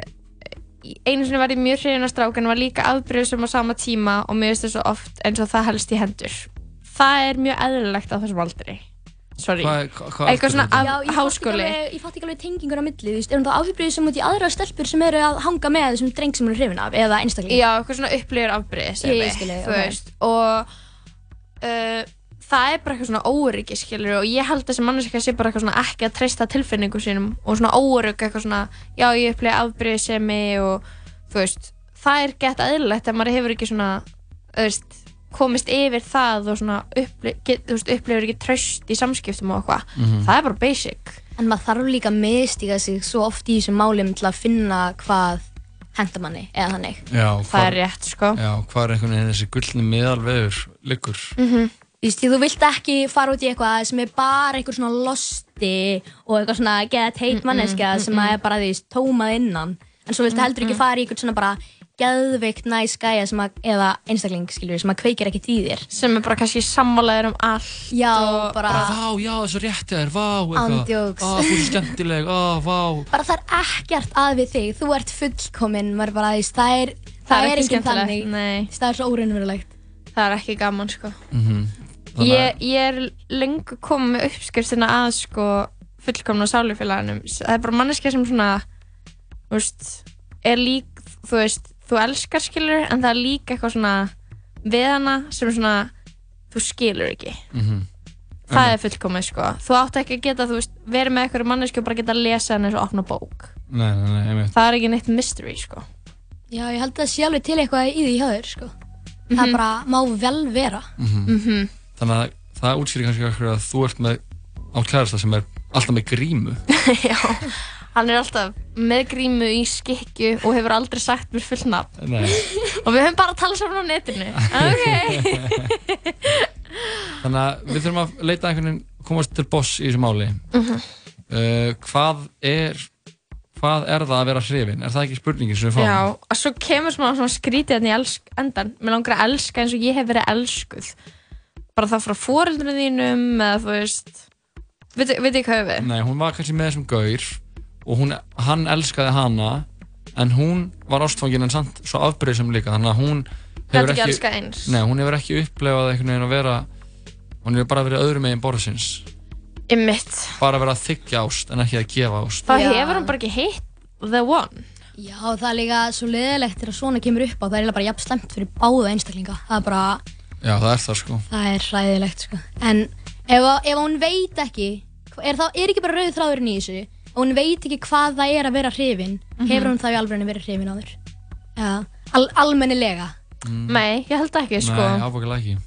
Einu sinni var ég mjög hrifin af strák en var líka afbreyðsum á sama tíma og finnst það svo oft eins og það helst í hendur Það er mjög eðlilegt á þessum aldri Sorry Hvað- hvað- hvað Eitthvað svona af Já, ég fatt ekki háskóli alveg- Ég fatt ekki alveg tengingur á milli, þú veist, er hún þá áhrifbrið sem út í aðra stelpur sem eru að hanga með þessum dreng sem hún er hrifin af, eða einstakling? Já, eitthvað svona upplifir afbreyðis Ég skil þig, Þú ok. veist Og uh, það er bara eitthvað svona óryggi skilur og ég held að þessi manneska sé bara eitthvað svona ekki að treysta tilfinningu sínum og svona órygg eitthvað svona já ég upplifi afbreyðisemi og þú veist það er gett aðeinlegt ef maður hefur ekki svona þú veist, komist yfir það og svona uppli, get, þú veist, upplifir ekki tröst í samskiptum og eitthvað Mhm. það er bara basic En maður þarf líka að miðstíga sig svo oft í þessum málum til að finna hvað henda manni, eða þannig. Já, Það er rétt, sko. Já, hvað er einhvern veginn þessi gullni meðalvegur liggur? Mm því þú vilt ekki fara út í eitthvað sem er bara einhver svona losti og eitthvað svona get heit Mm, manneskja mm, sem mm. er bara því tómað innan en svo viltu Mm, heldur ekki mm. fara í eitthvað svona bara geðveikt næs gæja sem að, eða einstakling skilur sem að kveikir ekkert í þér sem er bara kannski sammálaður um allt Já, og bara, Bara, vá, já, það er svo rétt þér, vá, Ándjóks. Á, þú er skemmtileg, á, vá. bara það er ekkert að við þig þú ert fullkominn, maður bara því það er, það, Það er er ekki þannig nei. það er svo óraunverulegt það er ekki gaman sko Mhm. ég, ég er lengur komið með uppskriftina að sko fullkomna sálufélaganum það er bara manneskja sem svona veist, er lík þú veist, þú elskar skilur en það er líka eitthvað svona við hana sem er svona þú skilur ekki Mhm. það er fullkomið sko þú átt ekki að geta, þú veist, verið með eitthvað manneski og bara geta að lesa henni eins og opna bók Nei, nei, nei, það er ekki neitt mystery sko Já, ég held að það sé alveg til eitthvað í því hjá þér, sko. Það Mhm. bara má vel vera. Mhm. Þannig að það útskýrir kannski að þú ert með átt kærasta sem er alltaf með grímu. já, hann er alltaf með grímu í skikju og hefur aldrei sagt mér full nafn Nei. og við höfum bara að tala saman á netinu ok Þannig að við þurfum að leita einhvern veginn, komast til boss í þessu máli. Mhm. uh, hvað er, hvað er það að vera hrifin? Er það ekki spurningin sem við fáum? Já, og svo kemur svona, svona skrítið hérna í elsk, endan. Mér langar að elska eins og ég hef verið elskuð. Bara það frá foreldrinu þínum eða þú veist, veit veit ég hvað við? Nei, hún var kannski með þessum gaur og hún, hann elskaði hana en hún var ástfangin en samt svo afbreyðsum líka þannig að hún Gat ekki elskað eins. Nei, hún hefur ekki upplefað einhvern veginn að vera hún hefur bara verið öðrum megin borðsins Ymmit. bara verið að þykja ást en ekki að gefa ást Það hefur hún bara ekki hitt the one. Já, það er líka svo leðilegt þegar svona kemur upp á. Það er bara jafn slemt fyrir báða einstaklinga. Það er bara, Já, það er það sko það er hræðilegt, sko. En ef, ef hún veit ekki, er, það, er ekki bara rauð þráðurinn í þessu, og hún veit ekki hvað það er að vera hrifin, Mhm. hefur hún það í alveg verið hrifin áður? Já, al, almennilega. Nei, ég held ekki, sko. Nei, ábúkilega ekki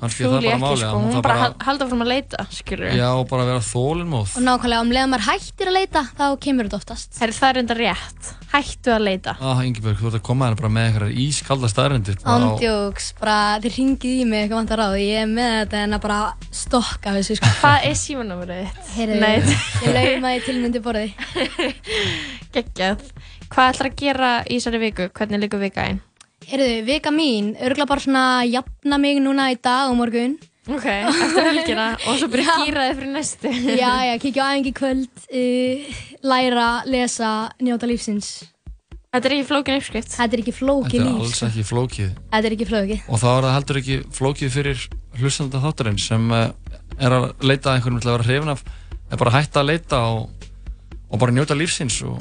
kannski það bara máli sko. að Hún bara bara, hal- halda fram að leita, skilur já, og bara vera þólinmóð Og nákvæmlega, um leiðan maður hættir að leita, þá kemur þetta oftast. Herri, það er enda rétt. Hættu að leita. Ah, Ingeborg, þú ert að koma hérna bara með einhverjar ískalda staðrendir Ándjóks, bara þið ringið í mig eitthvað vantar ráð, ég er með þetta en að bara stokka þessu sko. Hvað er símanúmerið þitt? Ég laum að ég tilmyndi borði. Geggjað. Hvað ætlar að gera í þessari viku? Hvernig líka vika einn? Heyrðu, vika mín, örgulega bara svona jafna mig núna í dag og morgun. Ok, eftir helgina og svo bara Já. gýra þið fyrir næstu. Já, já, kíkja á æfingi í kvöld, uh, læra, lesa, njóta lífsins. Þetta er ekki flókin uppskrift. Þetta er ekki flókið Þetta er alls sko. ekki flókið Þetta er ekki flókið. Og þá er það heldur ekki flókið fyrir hlustanda þáttarinn sem uh, er að leita að einhverjum til að vera hrifin af er bara að hætta að leita og, og bara njóta lífsins og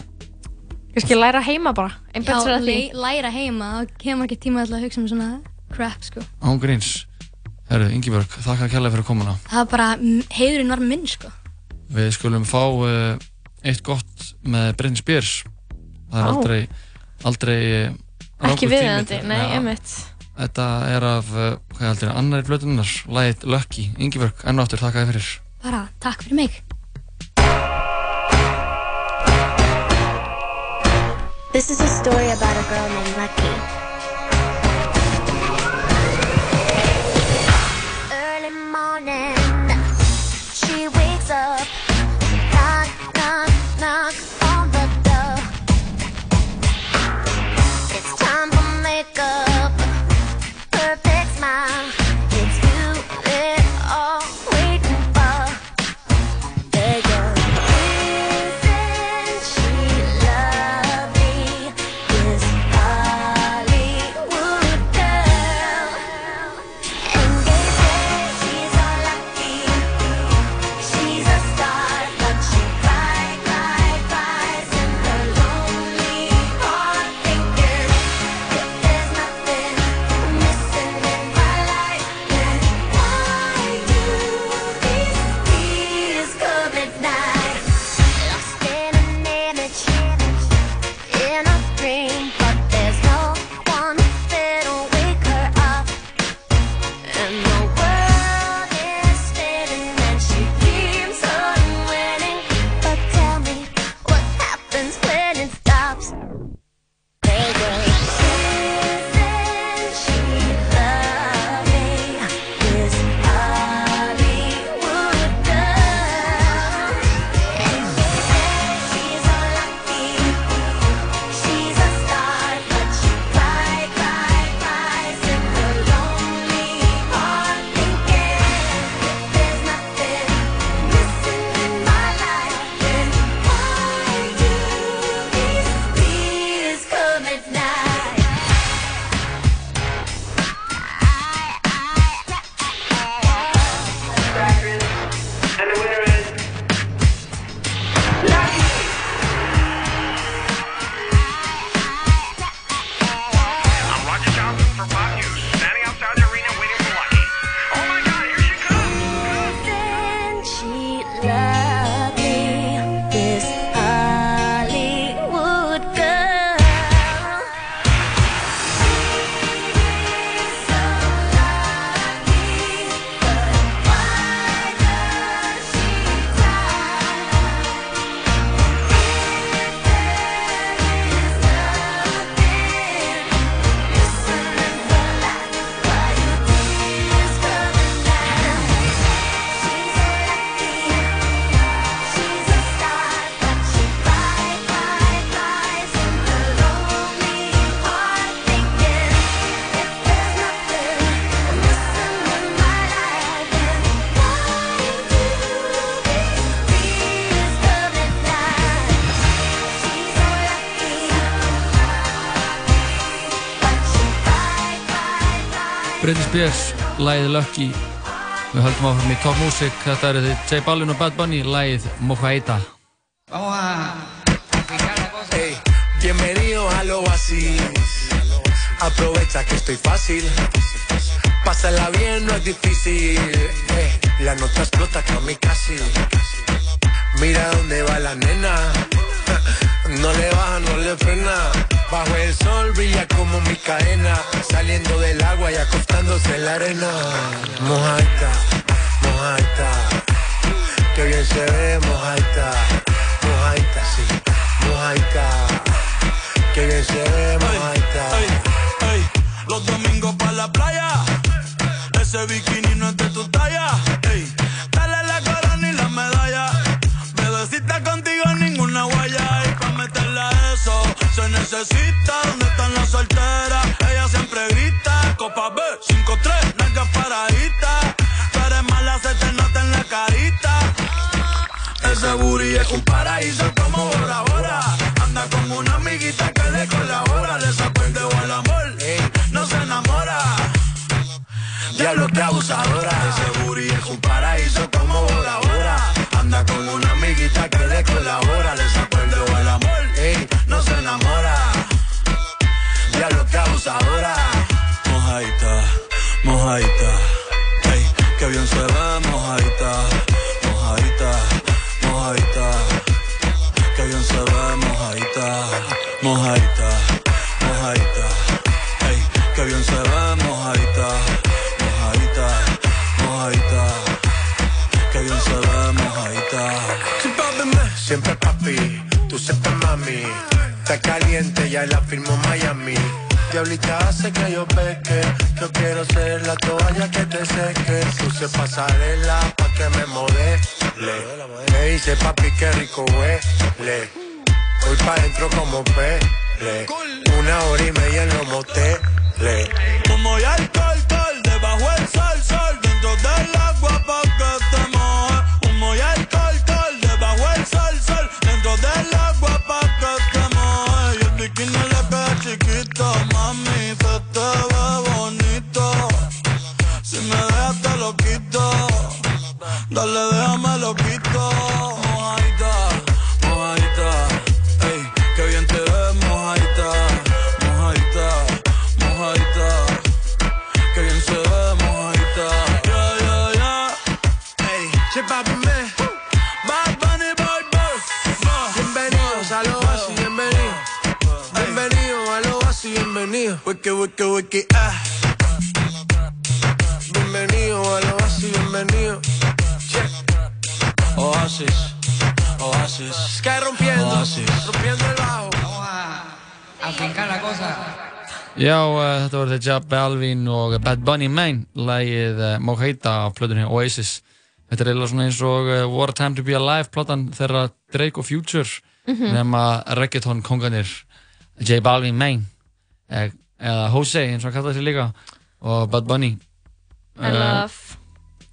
Kannski læra heima bara. Já, betur að því. le- læra heima, þá kemur ekki tíma til að hugsa um svona crap, sko. án gríns Herru, Ingibjörg, þakka kærlega fyrir komuna Það er bara, heiðurinn var minn, sko. Við skulum fá uh, eitt gott með Brynn Spjörs Það er Á. aldrei aldrei uh, Ekki rangur tími viðeigandi, til- nei, Ja. einmitt. Þetta er af, uh, hvað heldur, annari blötunar Læðið Lucky, Ingibjörg, enn og aftur þakka þér fyrir Bara, takk fyrir mig. This is a story about a girl named Lucky. Spears, lægið Lucky. Við höldum áfram í Top Music. Þetta eru þið J Balvin og Bad Bunny, lægið Mojaita. Vamos a aplicar la cosa. Ey, bienvenido al oasis. Aprovecha que estoy fácil. Pásala bien, no es difícil. Ey, la nota explota casi. Mira dónde va la nena. No le baja, no le frena. Bajo el sol brilla como mi cadena. Saliendo del agua y acostándose en la arena. Mojaita, mojaita. Qué bien se ve, mojaita. Mojaita, sí. Mojaita. Qué bien se ve, mojaita. Los domingos para la playa. Ese bikini no es de tu necesita. ¿Dónde están las solteras? Ella siempre grita. Copa B, 5-3, nalgas paraditas. Tú eres mala, se te nota en la carita. Ese booty es un paraíso como Bora Bora. Anda con una amiguita que le colabora. Le saco el dedo al amor, no se enamora. Diablo que abusadora. Está caliente, ya la firmo Miami. Diablita hace que yo peque. Yo quiero ser la toalla que te seque. Puse pasarela pa' que me modele. Me dice papi que rico huele. Voy pa' dentro como pele. Una hora y media en los moteles. Como ya alcohol, alcohol, debajo el sol, sol, mami, se te ve bonito. Si me dejas te lo quito, dale Wiki, wiki, wiki, ah. Bienvenido a lo así, bienvenido. Check. Oasis, Oasis. Sky rompiendo, Oasis. rompiendo el bajo. Afincar la cosa. Já, uh, þetta voru þetta J Balvin og Bad Bunny Main, lægið uh, Mojaita á plötunni Oasis. Þetta er eiginlega svona eins og uh, What a Time to Be Alive platan þeirra Drake og Future Mhm. nema reggaeton konganir J Balvin Main eh, eða Jose eins og hann kallaði sig líka og Bad Bunny. I love.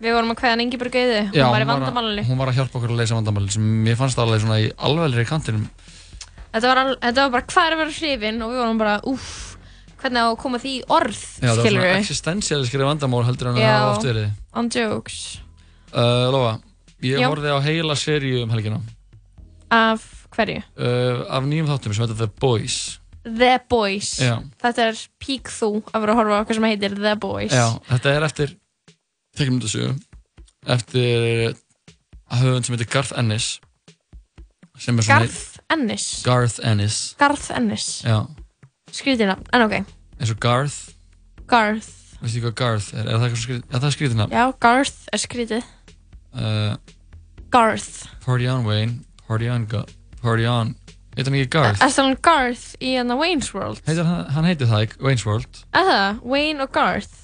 Við vorum að kveða hann Ingeborg Auði, hún Já, var í vandamálunni. hún var að hjálpa okkur að leysa vandamálinn sem mér fannst alveg svona í alvegri kantinum. Þetta var, al- þetta var bara hvað er að vera hrifin og við vorum bara, úff, hvernig á að koma því í orð, Já, það var skilur svona við. existentialiskri vandamál heldur en að Já. hafa oft verið. On jokes. Uh, Lóa, ég Já. horfði á heila seríu um helgina Af hverju? uh, af nýjum þáttum sem heitir The Boys. The Boys. Já. Þetta er pík þú að vera að horfa á eitthvað sem heitir The Boys. Já, þetta er eftir teikmyndasögu eftir höfund sem heitir Garth Ennis sem er svona Garth Ennis. Garth Ennis Garth Ennis. Já, Skrítið nafn, en ok. eins og Garth Garth. veistu hvað Garth er, er það, skrítið, er það skrítið nafn? Já, Garth er skrítið. Uh, Garth. Party on Wayne Party on, Party on heitir hann ekki Garth? Er það Garth í hann Wayne's World? Heitir hann, hann heitir það ekki, Wayne's World Er það? Wayne og Garth?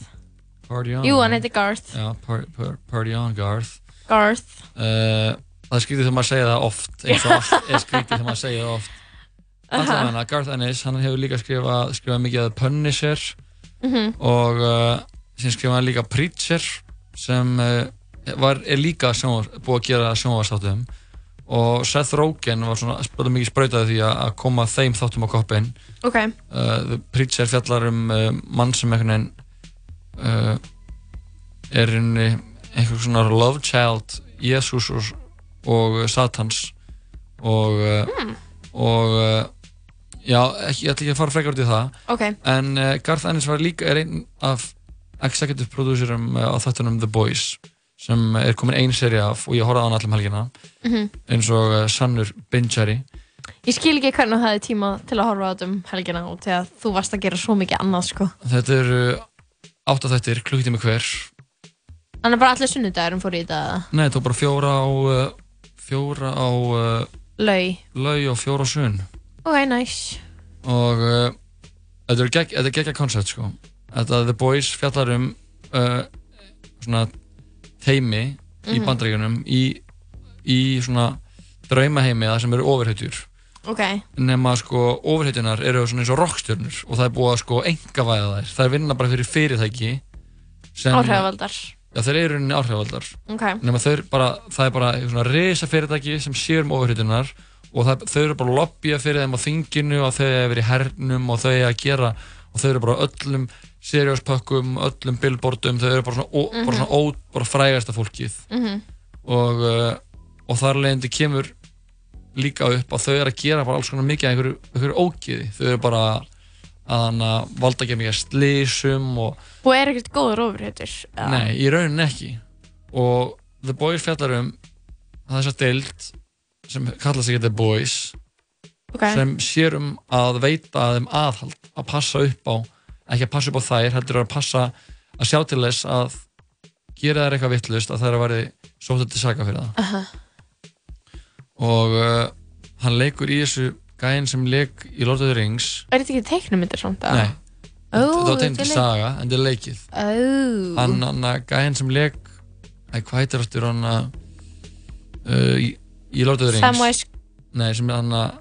Party on Jú, hann heitir Garth. Já, par, par, Party on Garth Garth. uh, Það er skrítið þegar maður segja það oft eins og allt er skrítið þegar maður segja það oft Aha. Allavega, Garth Ennis, hann hefur líka skrifað skrifað mikið að Punisher Mhm. og uh, sem skrifaði hann líka Preacher sem uh, var, er líka sjónvars, búið að gera sjónvarsþáttum og Seth Rogen var svona spilað mikið sprautaði því að, koma þeim þáttum á koppin Ok. uh, Preacher fjallar um uh, mann sem einhvern veginn uh, er henni einhver svona love child Jésús og, og Satans. Og uh, og uh, já, ekki, ég ætla ekki að fara frekar út í það. Ok. en uh, Garth Ennis var líka er einn af executive producerum á þáttunum The Boys sem er komin ein seri af og ég horfði á hann allum helgina Mhm. eins og uh, Sannur Binchari Ég skil ekki hvernig það er tíma til að horfa á þetta um helgina og til að þú varst að gera svo mikið annað sko. þetta er uh, átt af þettir, klukkutími hver Þannig að bara allir sunnudagurum fór í þetta nei, þetta var bara fjóra á uh, fjóra á uh, Lau. lau og fjóra á sunn Ok, nice. og þetta er er geggja koncept sko þetta The Boys fjallar um uh, svona teimi í Mhm. bandaríkjunum í, í svona draumaheimi það sem eru ofurhetjur Ok. nema sko ofurhetjunar eru svona eins og rockstjörnur og það er búið að sko engavæða þær það er vinna bara fyrir fyrirtæki sem Áhrifavaldar. já þeir eru rauninni áhrifavaldar Ok. nema bara það er bara svona risa fyrirtæki sem sér um ofurhetjunar og það, þau eru bara að lobbya fyrir þeim á þinginu og þau eru verið í hernum og þau eru að gera og þau eru bara öllum serióspökkum, öllum billboardum þau eru bara svona, ó, bara svona ó, bara frægasta fólkið Mhm. og, uh, og þar leiðandi kemur líka upp að þau eru að gera bara alls konar mikið af einhverju, einhverju ógiði þau eru bara að valda ekki mikið slísum og Og er ekkert góður ofurhétur? nei, í rauninni ekki og The Boys fjallar um þessa deild sem kalla sig The Boys Ok. sem sér um að veita þeim aðhald að passa upp á ekki að passa upp á þær, heldur að passa að sjá til þess að gera þær eitthvað vittlust að þær að verði sóttu til saka fyrir það Aha. og uh, hann leikur í þessu gæinn sem leik í Lord of the Rings Er þetta ekki teiknumyndir samt? eða? nei, Ó, þetta er leik- saga en þetta er leikið Ó. hann, hann að gæinn sem leik æ, hvað heitir aftur hann að uh, í, í Lord of the Rings Samwise nei, sem hann að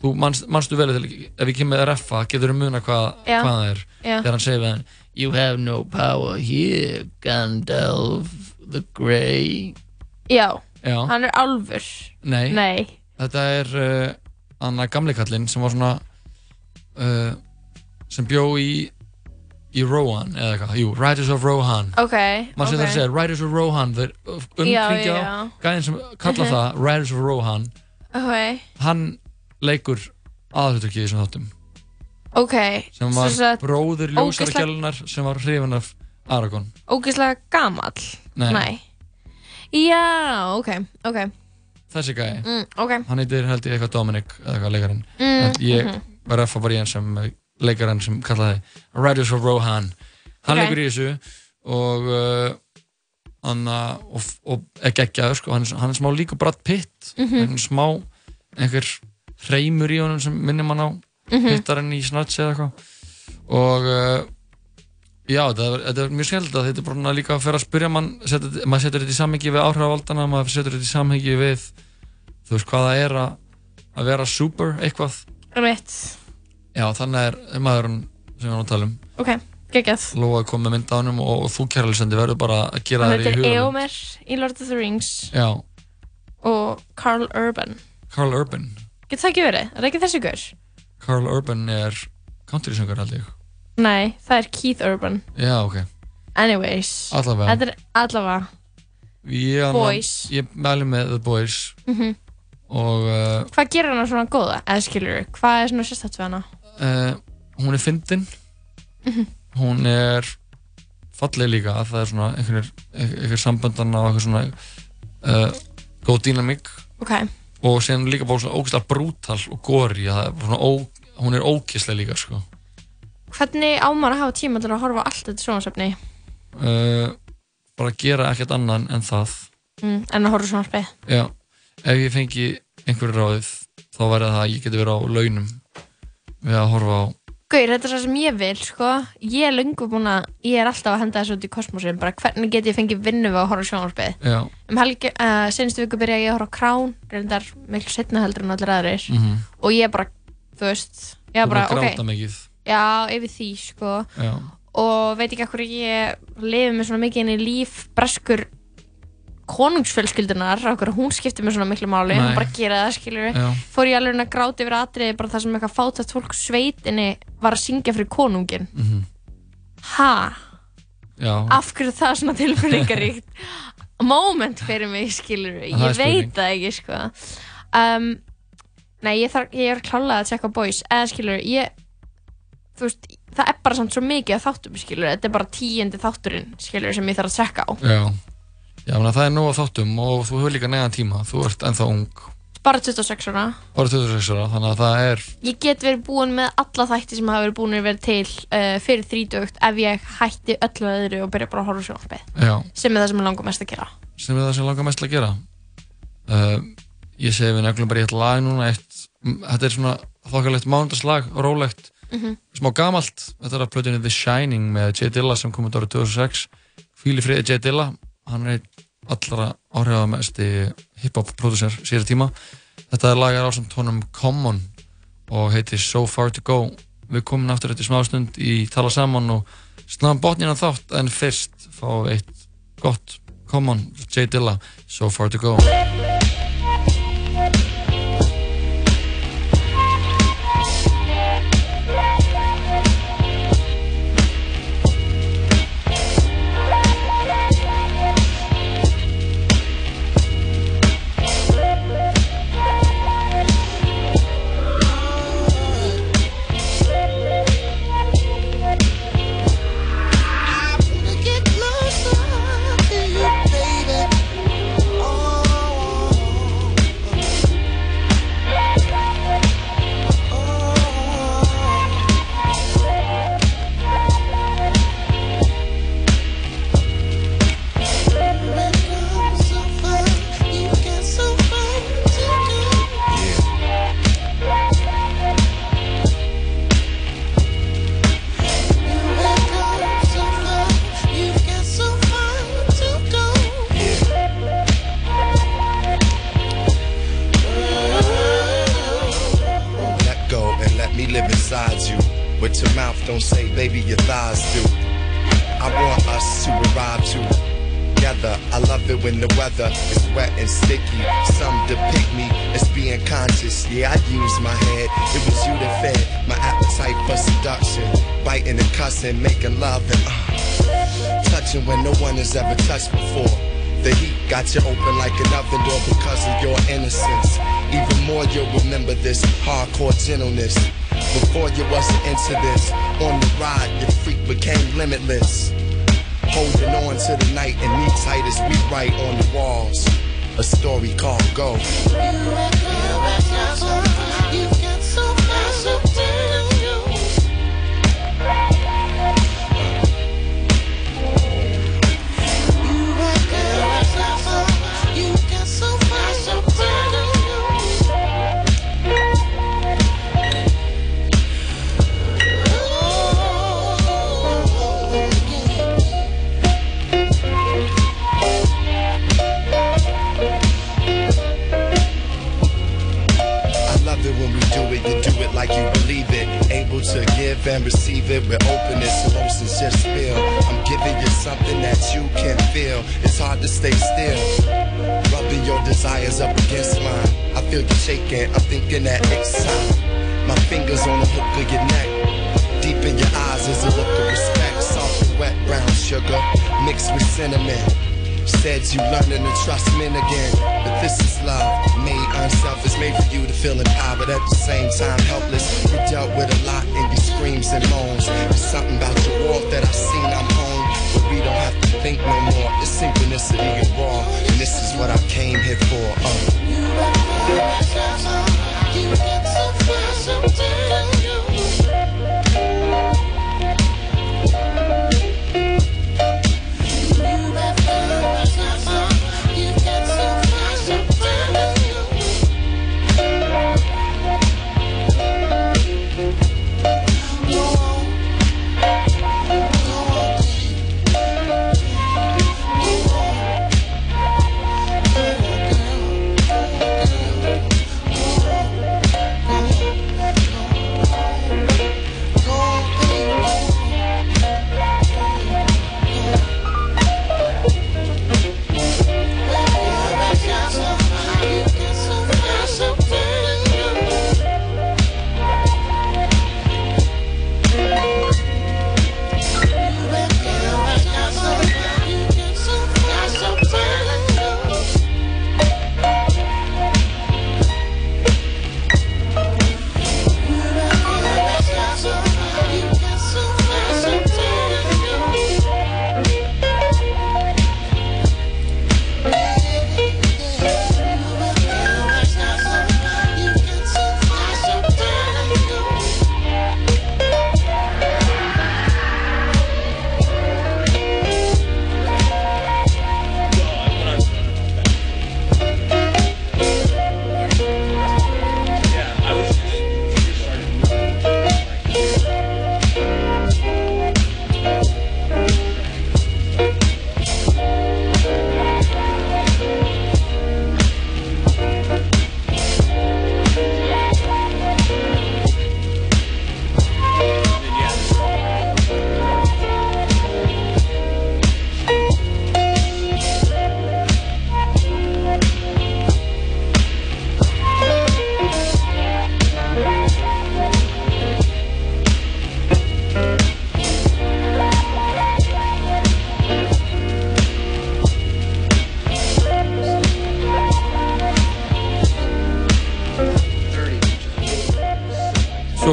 þú manst, manstu vel ef ég kemur með reffa getur þú muna hvað, hvað það er Já. þegar hann segir við hann You have no power here Gandalf the Grey Já. Já. Hann er álfur. Nei, Nei. þetta er uh, hann að gamli kallinn sem var svona uh, sem bjó í í Rohan eða eitthvað, jú, Riders of Rohan Ok, maður sem ok. það segir, Riders of Rohan þeir Já, umkringja já, já. gæðin sem kalla Mhm. það Riders of Rohan Ok. hann leikur aðhluturkið í þessum þáttum Ok. sem var Sem sagt, bróður ógeðslega- ljósargjalunar sem var hrifin af Aragorn Ógeðslega gamall. Nei. Já, ok, ok. þessi gæði, Mm, ok. hann heitir held ég eitthvað Dominic eða eitthvað leikarinn Mm, en ég mhm. var að fá bara í hann sem eh, leikarinn sem kallaði Riders of Rohan hann Ok. leikur í þessu og uh, hann uh, og, og er geggjaður sko, hann, er- hann er smá líka Brad Pitt Mhm. hann er smá einhver hreimur í honum sem minnir mann á Mhm. pittarinn í Snatch eða eitthvað og uh, já, þetta er, þetta er mjög skemmt að þetta er bara líka að fyrir að spyrja mann setur, maður setur þetta í samhengi við áhrifavaldana maður setur þetta í samhengi við þú veist hvað það er að, að vera super eitthvað Rétt. já, þannig er maðurinn sem við erum að tala um Ok, geggjað. Lóa kom með mynd á honum og, og þú kærleisendi verður bara að gera þér í hugunum Eomer í Lord of the Rings já, og Carl Urban. Carl Urban Getur það ekki verið? Er það ekki þessi gaur? Carl Urban er country-söngur held ég Nei, það er Keith Urban. já, ok Anyways. Allavega. Þetta er allavega. ég, Boys. ég mæli með The Boys Mm og uh, Hvað gerir hana svona góða? Eða skilur hvað er svona sérstætt við hana? uh, hún er fyndin Mhm. hún er falleg líka að það er svona einhver, einhver samböndan og einhver svona uh, góð dýnamík Ok. Og síðan líka bara svona ógeðslega brútal og góri hún er ógeðslega líka sko Hvernig ámar að hafa tíma til að horfa allt þetta sjónasöfni? uh, bara gera ekkert annan en það Mm, en að horfa sjónasöfni? já, ef ég fengi einhverju ráðið þá væri það að ég geti verið á launum við að horfa á Gauir, þetta er það sem ég vil, sko. Ég er löngu búin að, ég er alltaf að henda þessu út í kosmosin, bara hvernig get ég fengið vinnu við að horfa á sjónvarpið. Já. Um helgi, uh, senstu viku byrja ég að horfa Krán, reyndar miklu setna heldur en allir aðrir. Mhm. Og ég bara, þú veist, ég Þú bara, bara ok. gráta mikið. Já, yfir því, sko. Já. Og veit ekki ekkur ég lifi með svona mikið inn í líf breskur konungsfjölskyldunar, okkur hún skiptir mér svona miklu máli, Nei. hún bara gera það, skilur við fór ég alveg að gráta yfir atriði bara það sem eitthvað fátætt fólk sveitinni var að syngja fyrir konungin Mhm. ha? Já. af hverju það er svona tilfinningaríkt? Moment fyrir mig, skilur Það ég spurning. veit það ekki, sko. Um, nei, ég, þarf, ég er klálega að tjekka boys, eða skilur ég veist, það er bara samt svo mikið að þáttum, skilur, þetta er bara tíundi þátturinn, skilur, sem ég þarf að tjekka á. Já, já það er nóg á þáttum og þú hefur líka neðan tíma, þú ert ennþá ung bara 26 ára. Bara 26 ára, þannig að það er ég get verið búin með alla þætti sem hafa verið búin að vera til uh, fyrir 30 ef ég hætti öllu öðru og byrja bara að horfa sjónvarpið. Já. sem er það sem ég langar mest að gera. Sem er það sem langar mest að gera. Uh, ég segi við neglum bara í eitt lag núna eitt, þetta er svona þokkalegt mánudagslag, rólegt. Mhm. smá gamalt, þetta er að plötunni The Shining með J Dilla sem kom út árið 2006 Fíli friði J Dilla. Hann er einn allra áhrifamesti hip-hop producer síðar tíma. Þetta er ásand tónum Common og heitir So Far To Go. Við komum aftur eftir smástund í tala saman og snáðum botnina þátt en fyrst fá eitt gott Common, J Dilla So Far To Go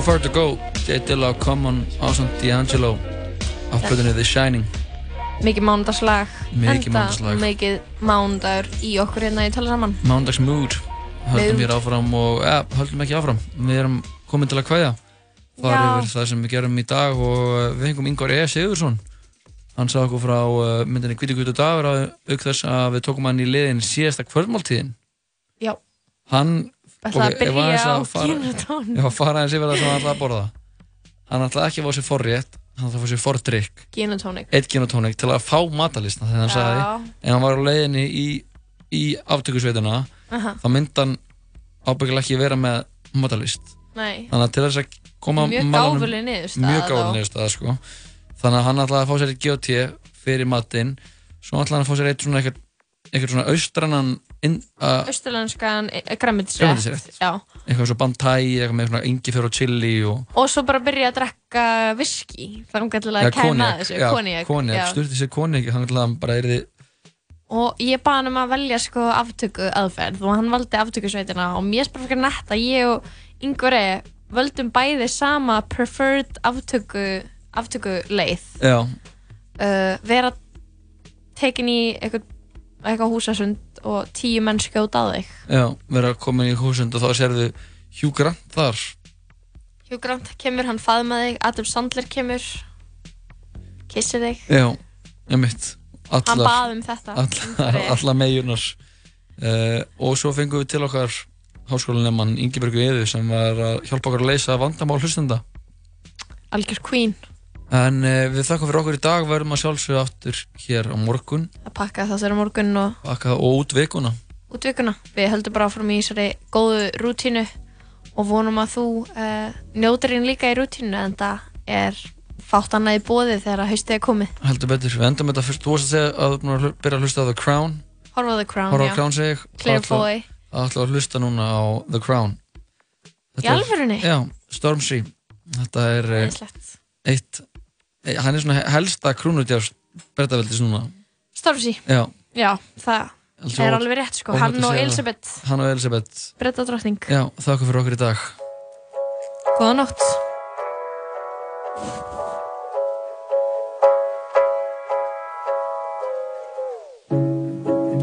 Far To Go, J. Dilla og Common ásand D'Angelo af Já. plötunni The Shining Mikið mánudagslag. Mikið mánudagslag. Mikið mánudagur í okkur hérna í tala saman. Mándags Mood Mood. hér áfram og, ja, höldum ekki áfram við erum komin til að kvæða það er yfir það sem við gerum í dag og uh, við hengum Ingvar E. Sigursson hann sagði okkur frá uh, myndinni Hvíti Hvítu dagur auk þess að við tókum hann í liðin síðasta kvöldmáltíðin Já. hann Ætlaði að ok, ef byrja á gínutónum. Já, fara eins yfir það sem hann ætlaði að borða. Hann ætlaði ekki að fá sér forrétt hann ætlaði að fá sér fordrykk. Eitt gin og tónik til að fá matalista þegar hann sagði. En hann var á leiðinni í, í aftökusveituna. Aha. þá myndi hann ábyggilega ekki vera með matalist Nei. þannig að til þess að koma Mjög gáfuleg niðurstaða mjög gáfuleg niðurstaða sko. þannig að hann ætlaði að fá sér eitt GOT fyrir matinn. Svo ætlaði hann að fá sér eitt svona eitthvað, eitthvað svona uh, Östurlenskan græmitisrétt. Grænmetisrétt. Já. eitthvað svo bandtæi eitthvað með svona ingifjör og chili og Og svo bara byrja að drekka viski. Þannig að kæma konjak, þessu. já. sturti sér konjak þannig að hann bara er þið Og ég baði hann um að velja sko aftöku aðferð og hann valdi aftökusveitina og mér bara fyrir nett að ég og Ingvar E völdum bæði sama preferred aftöku, aftöku leið. Uh, vera tekin í eitthvað, eitthvað húsasund og tíu menn skjóta á þig. já, vera komin í húsund og þá sérðu Hugh Grant þar Hugh Grant kemur, hann faðma þig, Adam Sandler kemur, kissir þig. já, einmitt allar, Hann bað um þetta. allar, allar megiunar uh, og svo fengum við til okkar háskólanemann Ingebergu Eðu sem var að hjálpa okkar að leysa vandamál hlustenda Algjör queen. En uh, við þakkum fyrir okkur í dag verðum að sjálfsögja aftur hér á morgun að pakka þessari morgun og Bakka, og út vikuna út vikuna. Við höldum bara áfram í þessari góðu rútínu og vonum að þú uh, njótir þín líka í rútínu en það er fátt annað í bóði þegar að haustið er komið. heldur betur, við endum þetta fyrst þú varst að segja að þú erum búin að byrja að hlusta á The Crown Horfa á The Crown, Horfa á já. Crown segi ég Claire Það ætla- Foy. Það ætla að hlusta núna á The Crown Í alvörunni? Já, Stormzy Þetta er eh, Æðislegt. eitt eh, Hann er svona helsta krúnutjás Brettaveldis núna Stormzy. Já, Já, það Alveg er alveg rétt sko. Hann og. Elisabeth, hann og Elisabeth breyta drottning. Já, þakka fyrir okkur í dag Góða nótt.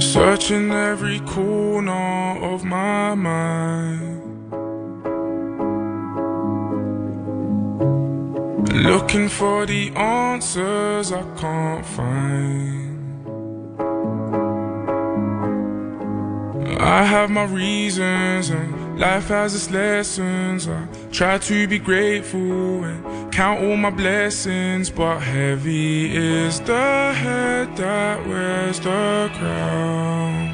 Searching every corner of my mind. Looking for the answers I can't find. I have my reasons and life has its lessons. I try to be grateful and count all my blessings, but heavy is the head that wears the crown.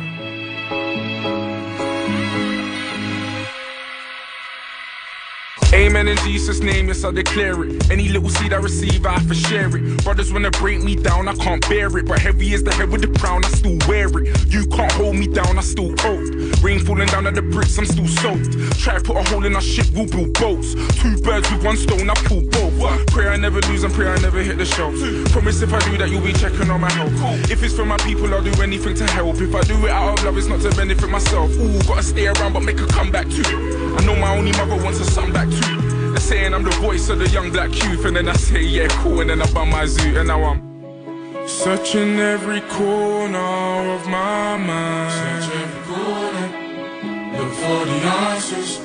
Amen in Jesus' name, yes, I declare it. Any little seed I receive, I for share it. Brothers wanna break me down, I can't bear it. But heavy is the head with the crown, I still wear it. You can't hold me down, I still hold. Rain falling down at the bricks, I'm still soaked. Try to put a hole in our ship, we'll build boats. Two birds with one stone, I pull both. Pray I never lose and pray I never hit the shelf. Promise if I do that, you'll be checking on my health. If it's for my people, I'll do anything to help. If I do it out of love, it's not to benefit myself. Ooh, gotta stay around, but make a comeback too. I know my only mother wants her son back too. They're saying I'm the voice of the young black youth, and then I say, yeah, cool, and then I bum my zoo, and now I'm searching every corner of my mind. Search every corner, look for the answers.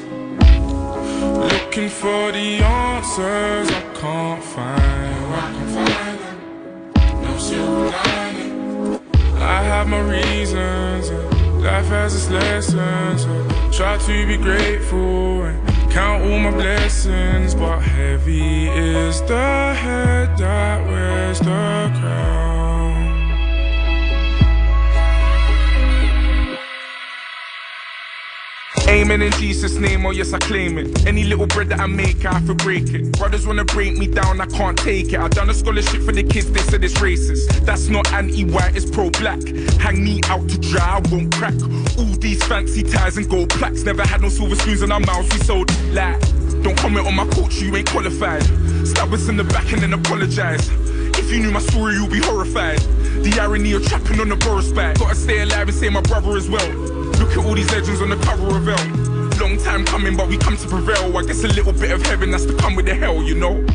Looking for the answers I can't find. I can find them. No silver lining. I have my reasons. Life has its lessons. Try to be grateful count all my blessings, but heavy is the head that wears the crown. Amen in Jesus' name, oh yes, I claim it. Any little bread that I make, I have to break it. Brothers wanna break me down, I can't take it. I done a scholarship for the kids, they said it's racist. That's not anti-white, it's pro-black. Hang me out to dry, I won't crack. All these fancy ties and gold plaques. Never had no silver spoons in our mouths, we sold like. Don't comment on my culture, you ain't qualified. Stab us in the back and then apologize. If you knew my story, you'd be horrified. The irony of trapping on the bird's back. Gotta stay alive and save my brother as well. Look at all these legends on the cover of L. Long time coming, but we come to prevail. I guess a little bit of heaven has to come with the hell, you know.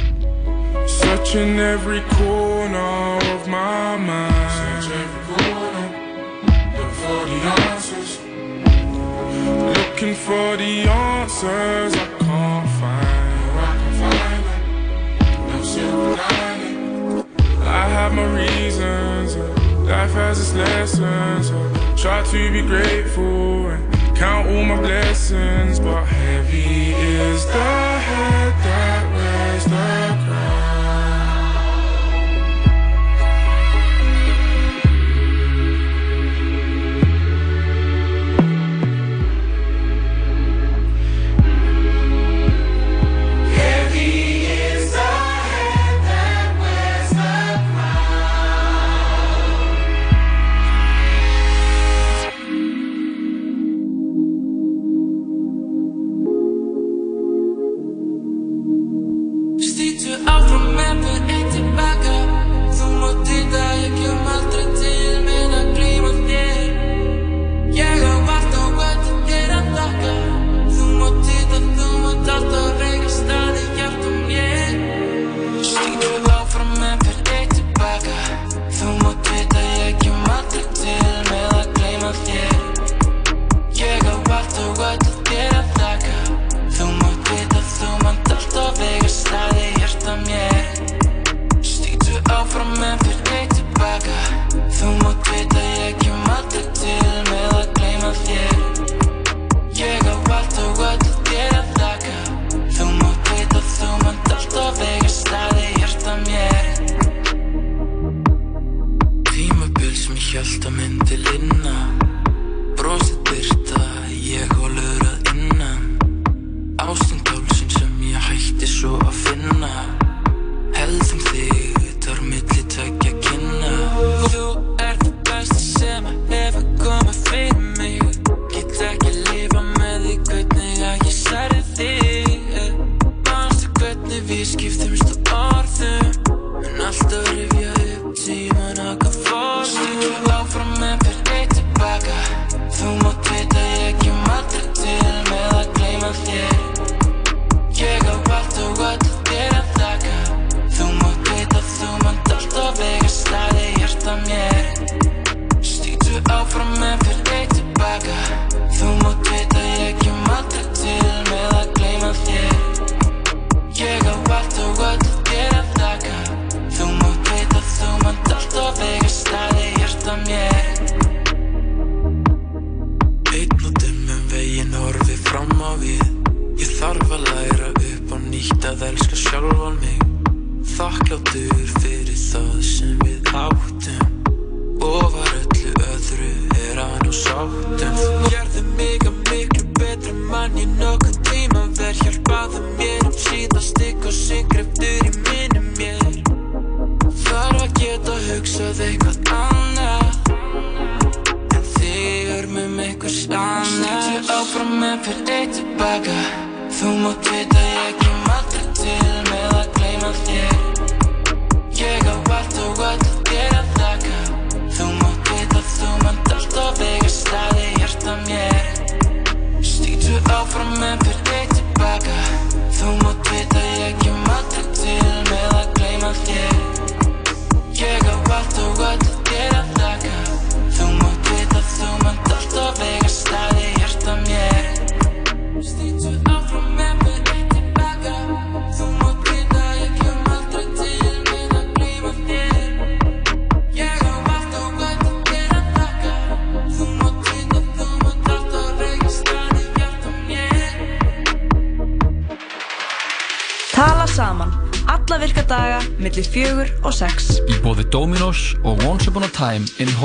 Searching every corner of my mind. Search every corner, look for the answers. Looking for the answers I can't find. I can find them, no silver lining. I have my reasons. Life has its lessons. Try to be grateful and count all my blessings. But heavy is the head that wears the crown.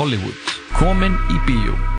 Hollywood. Komin í bíó.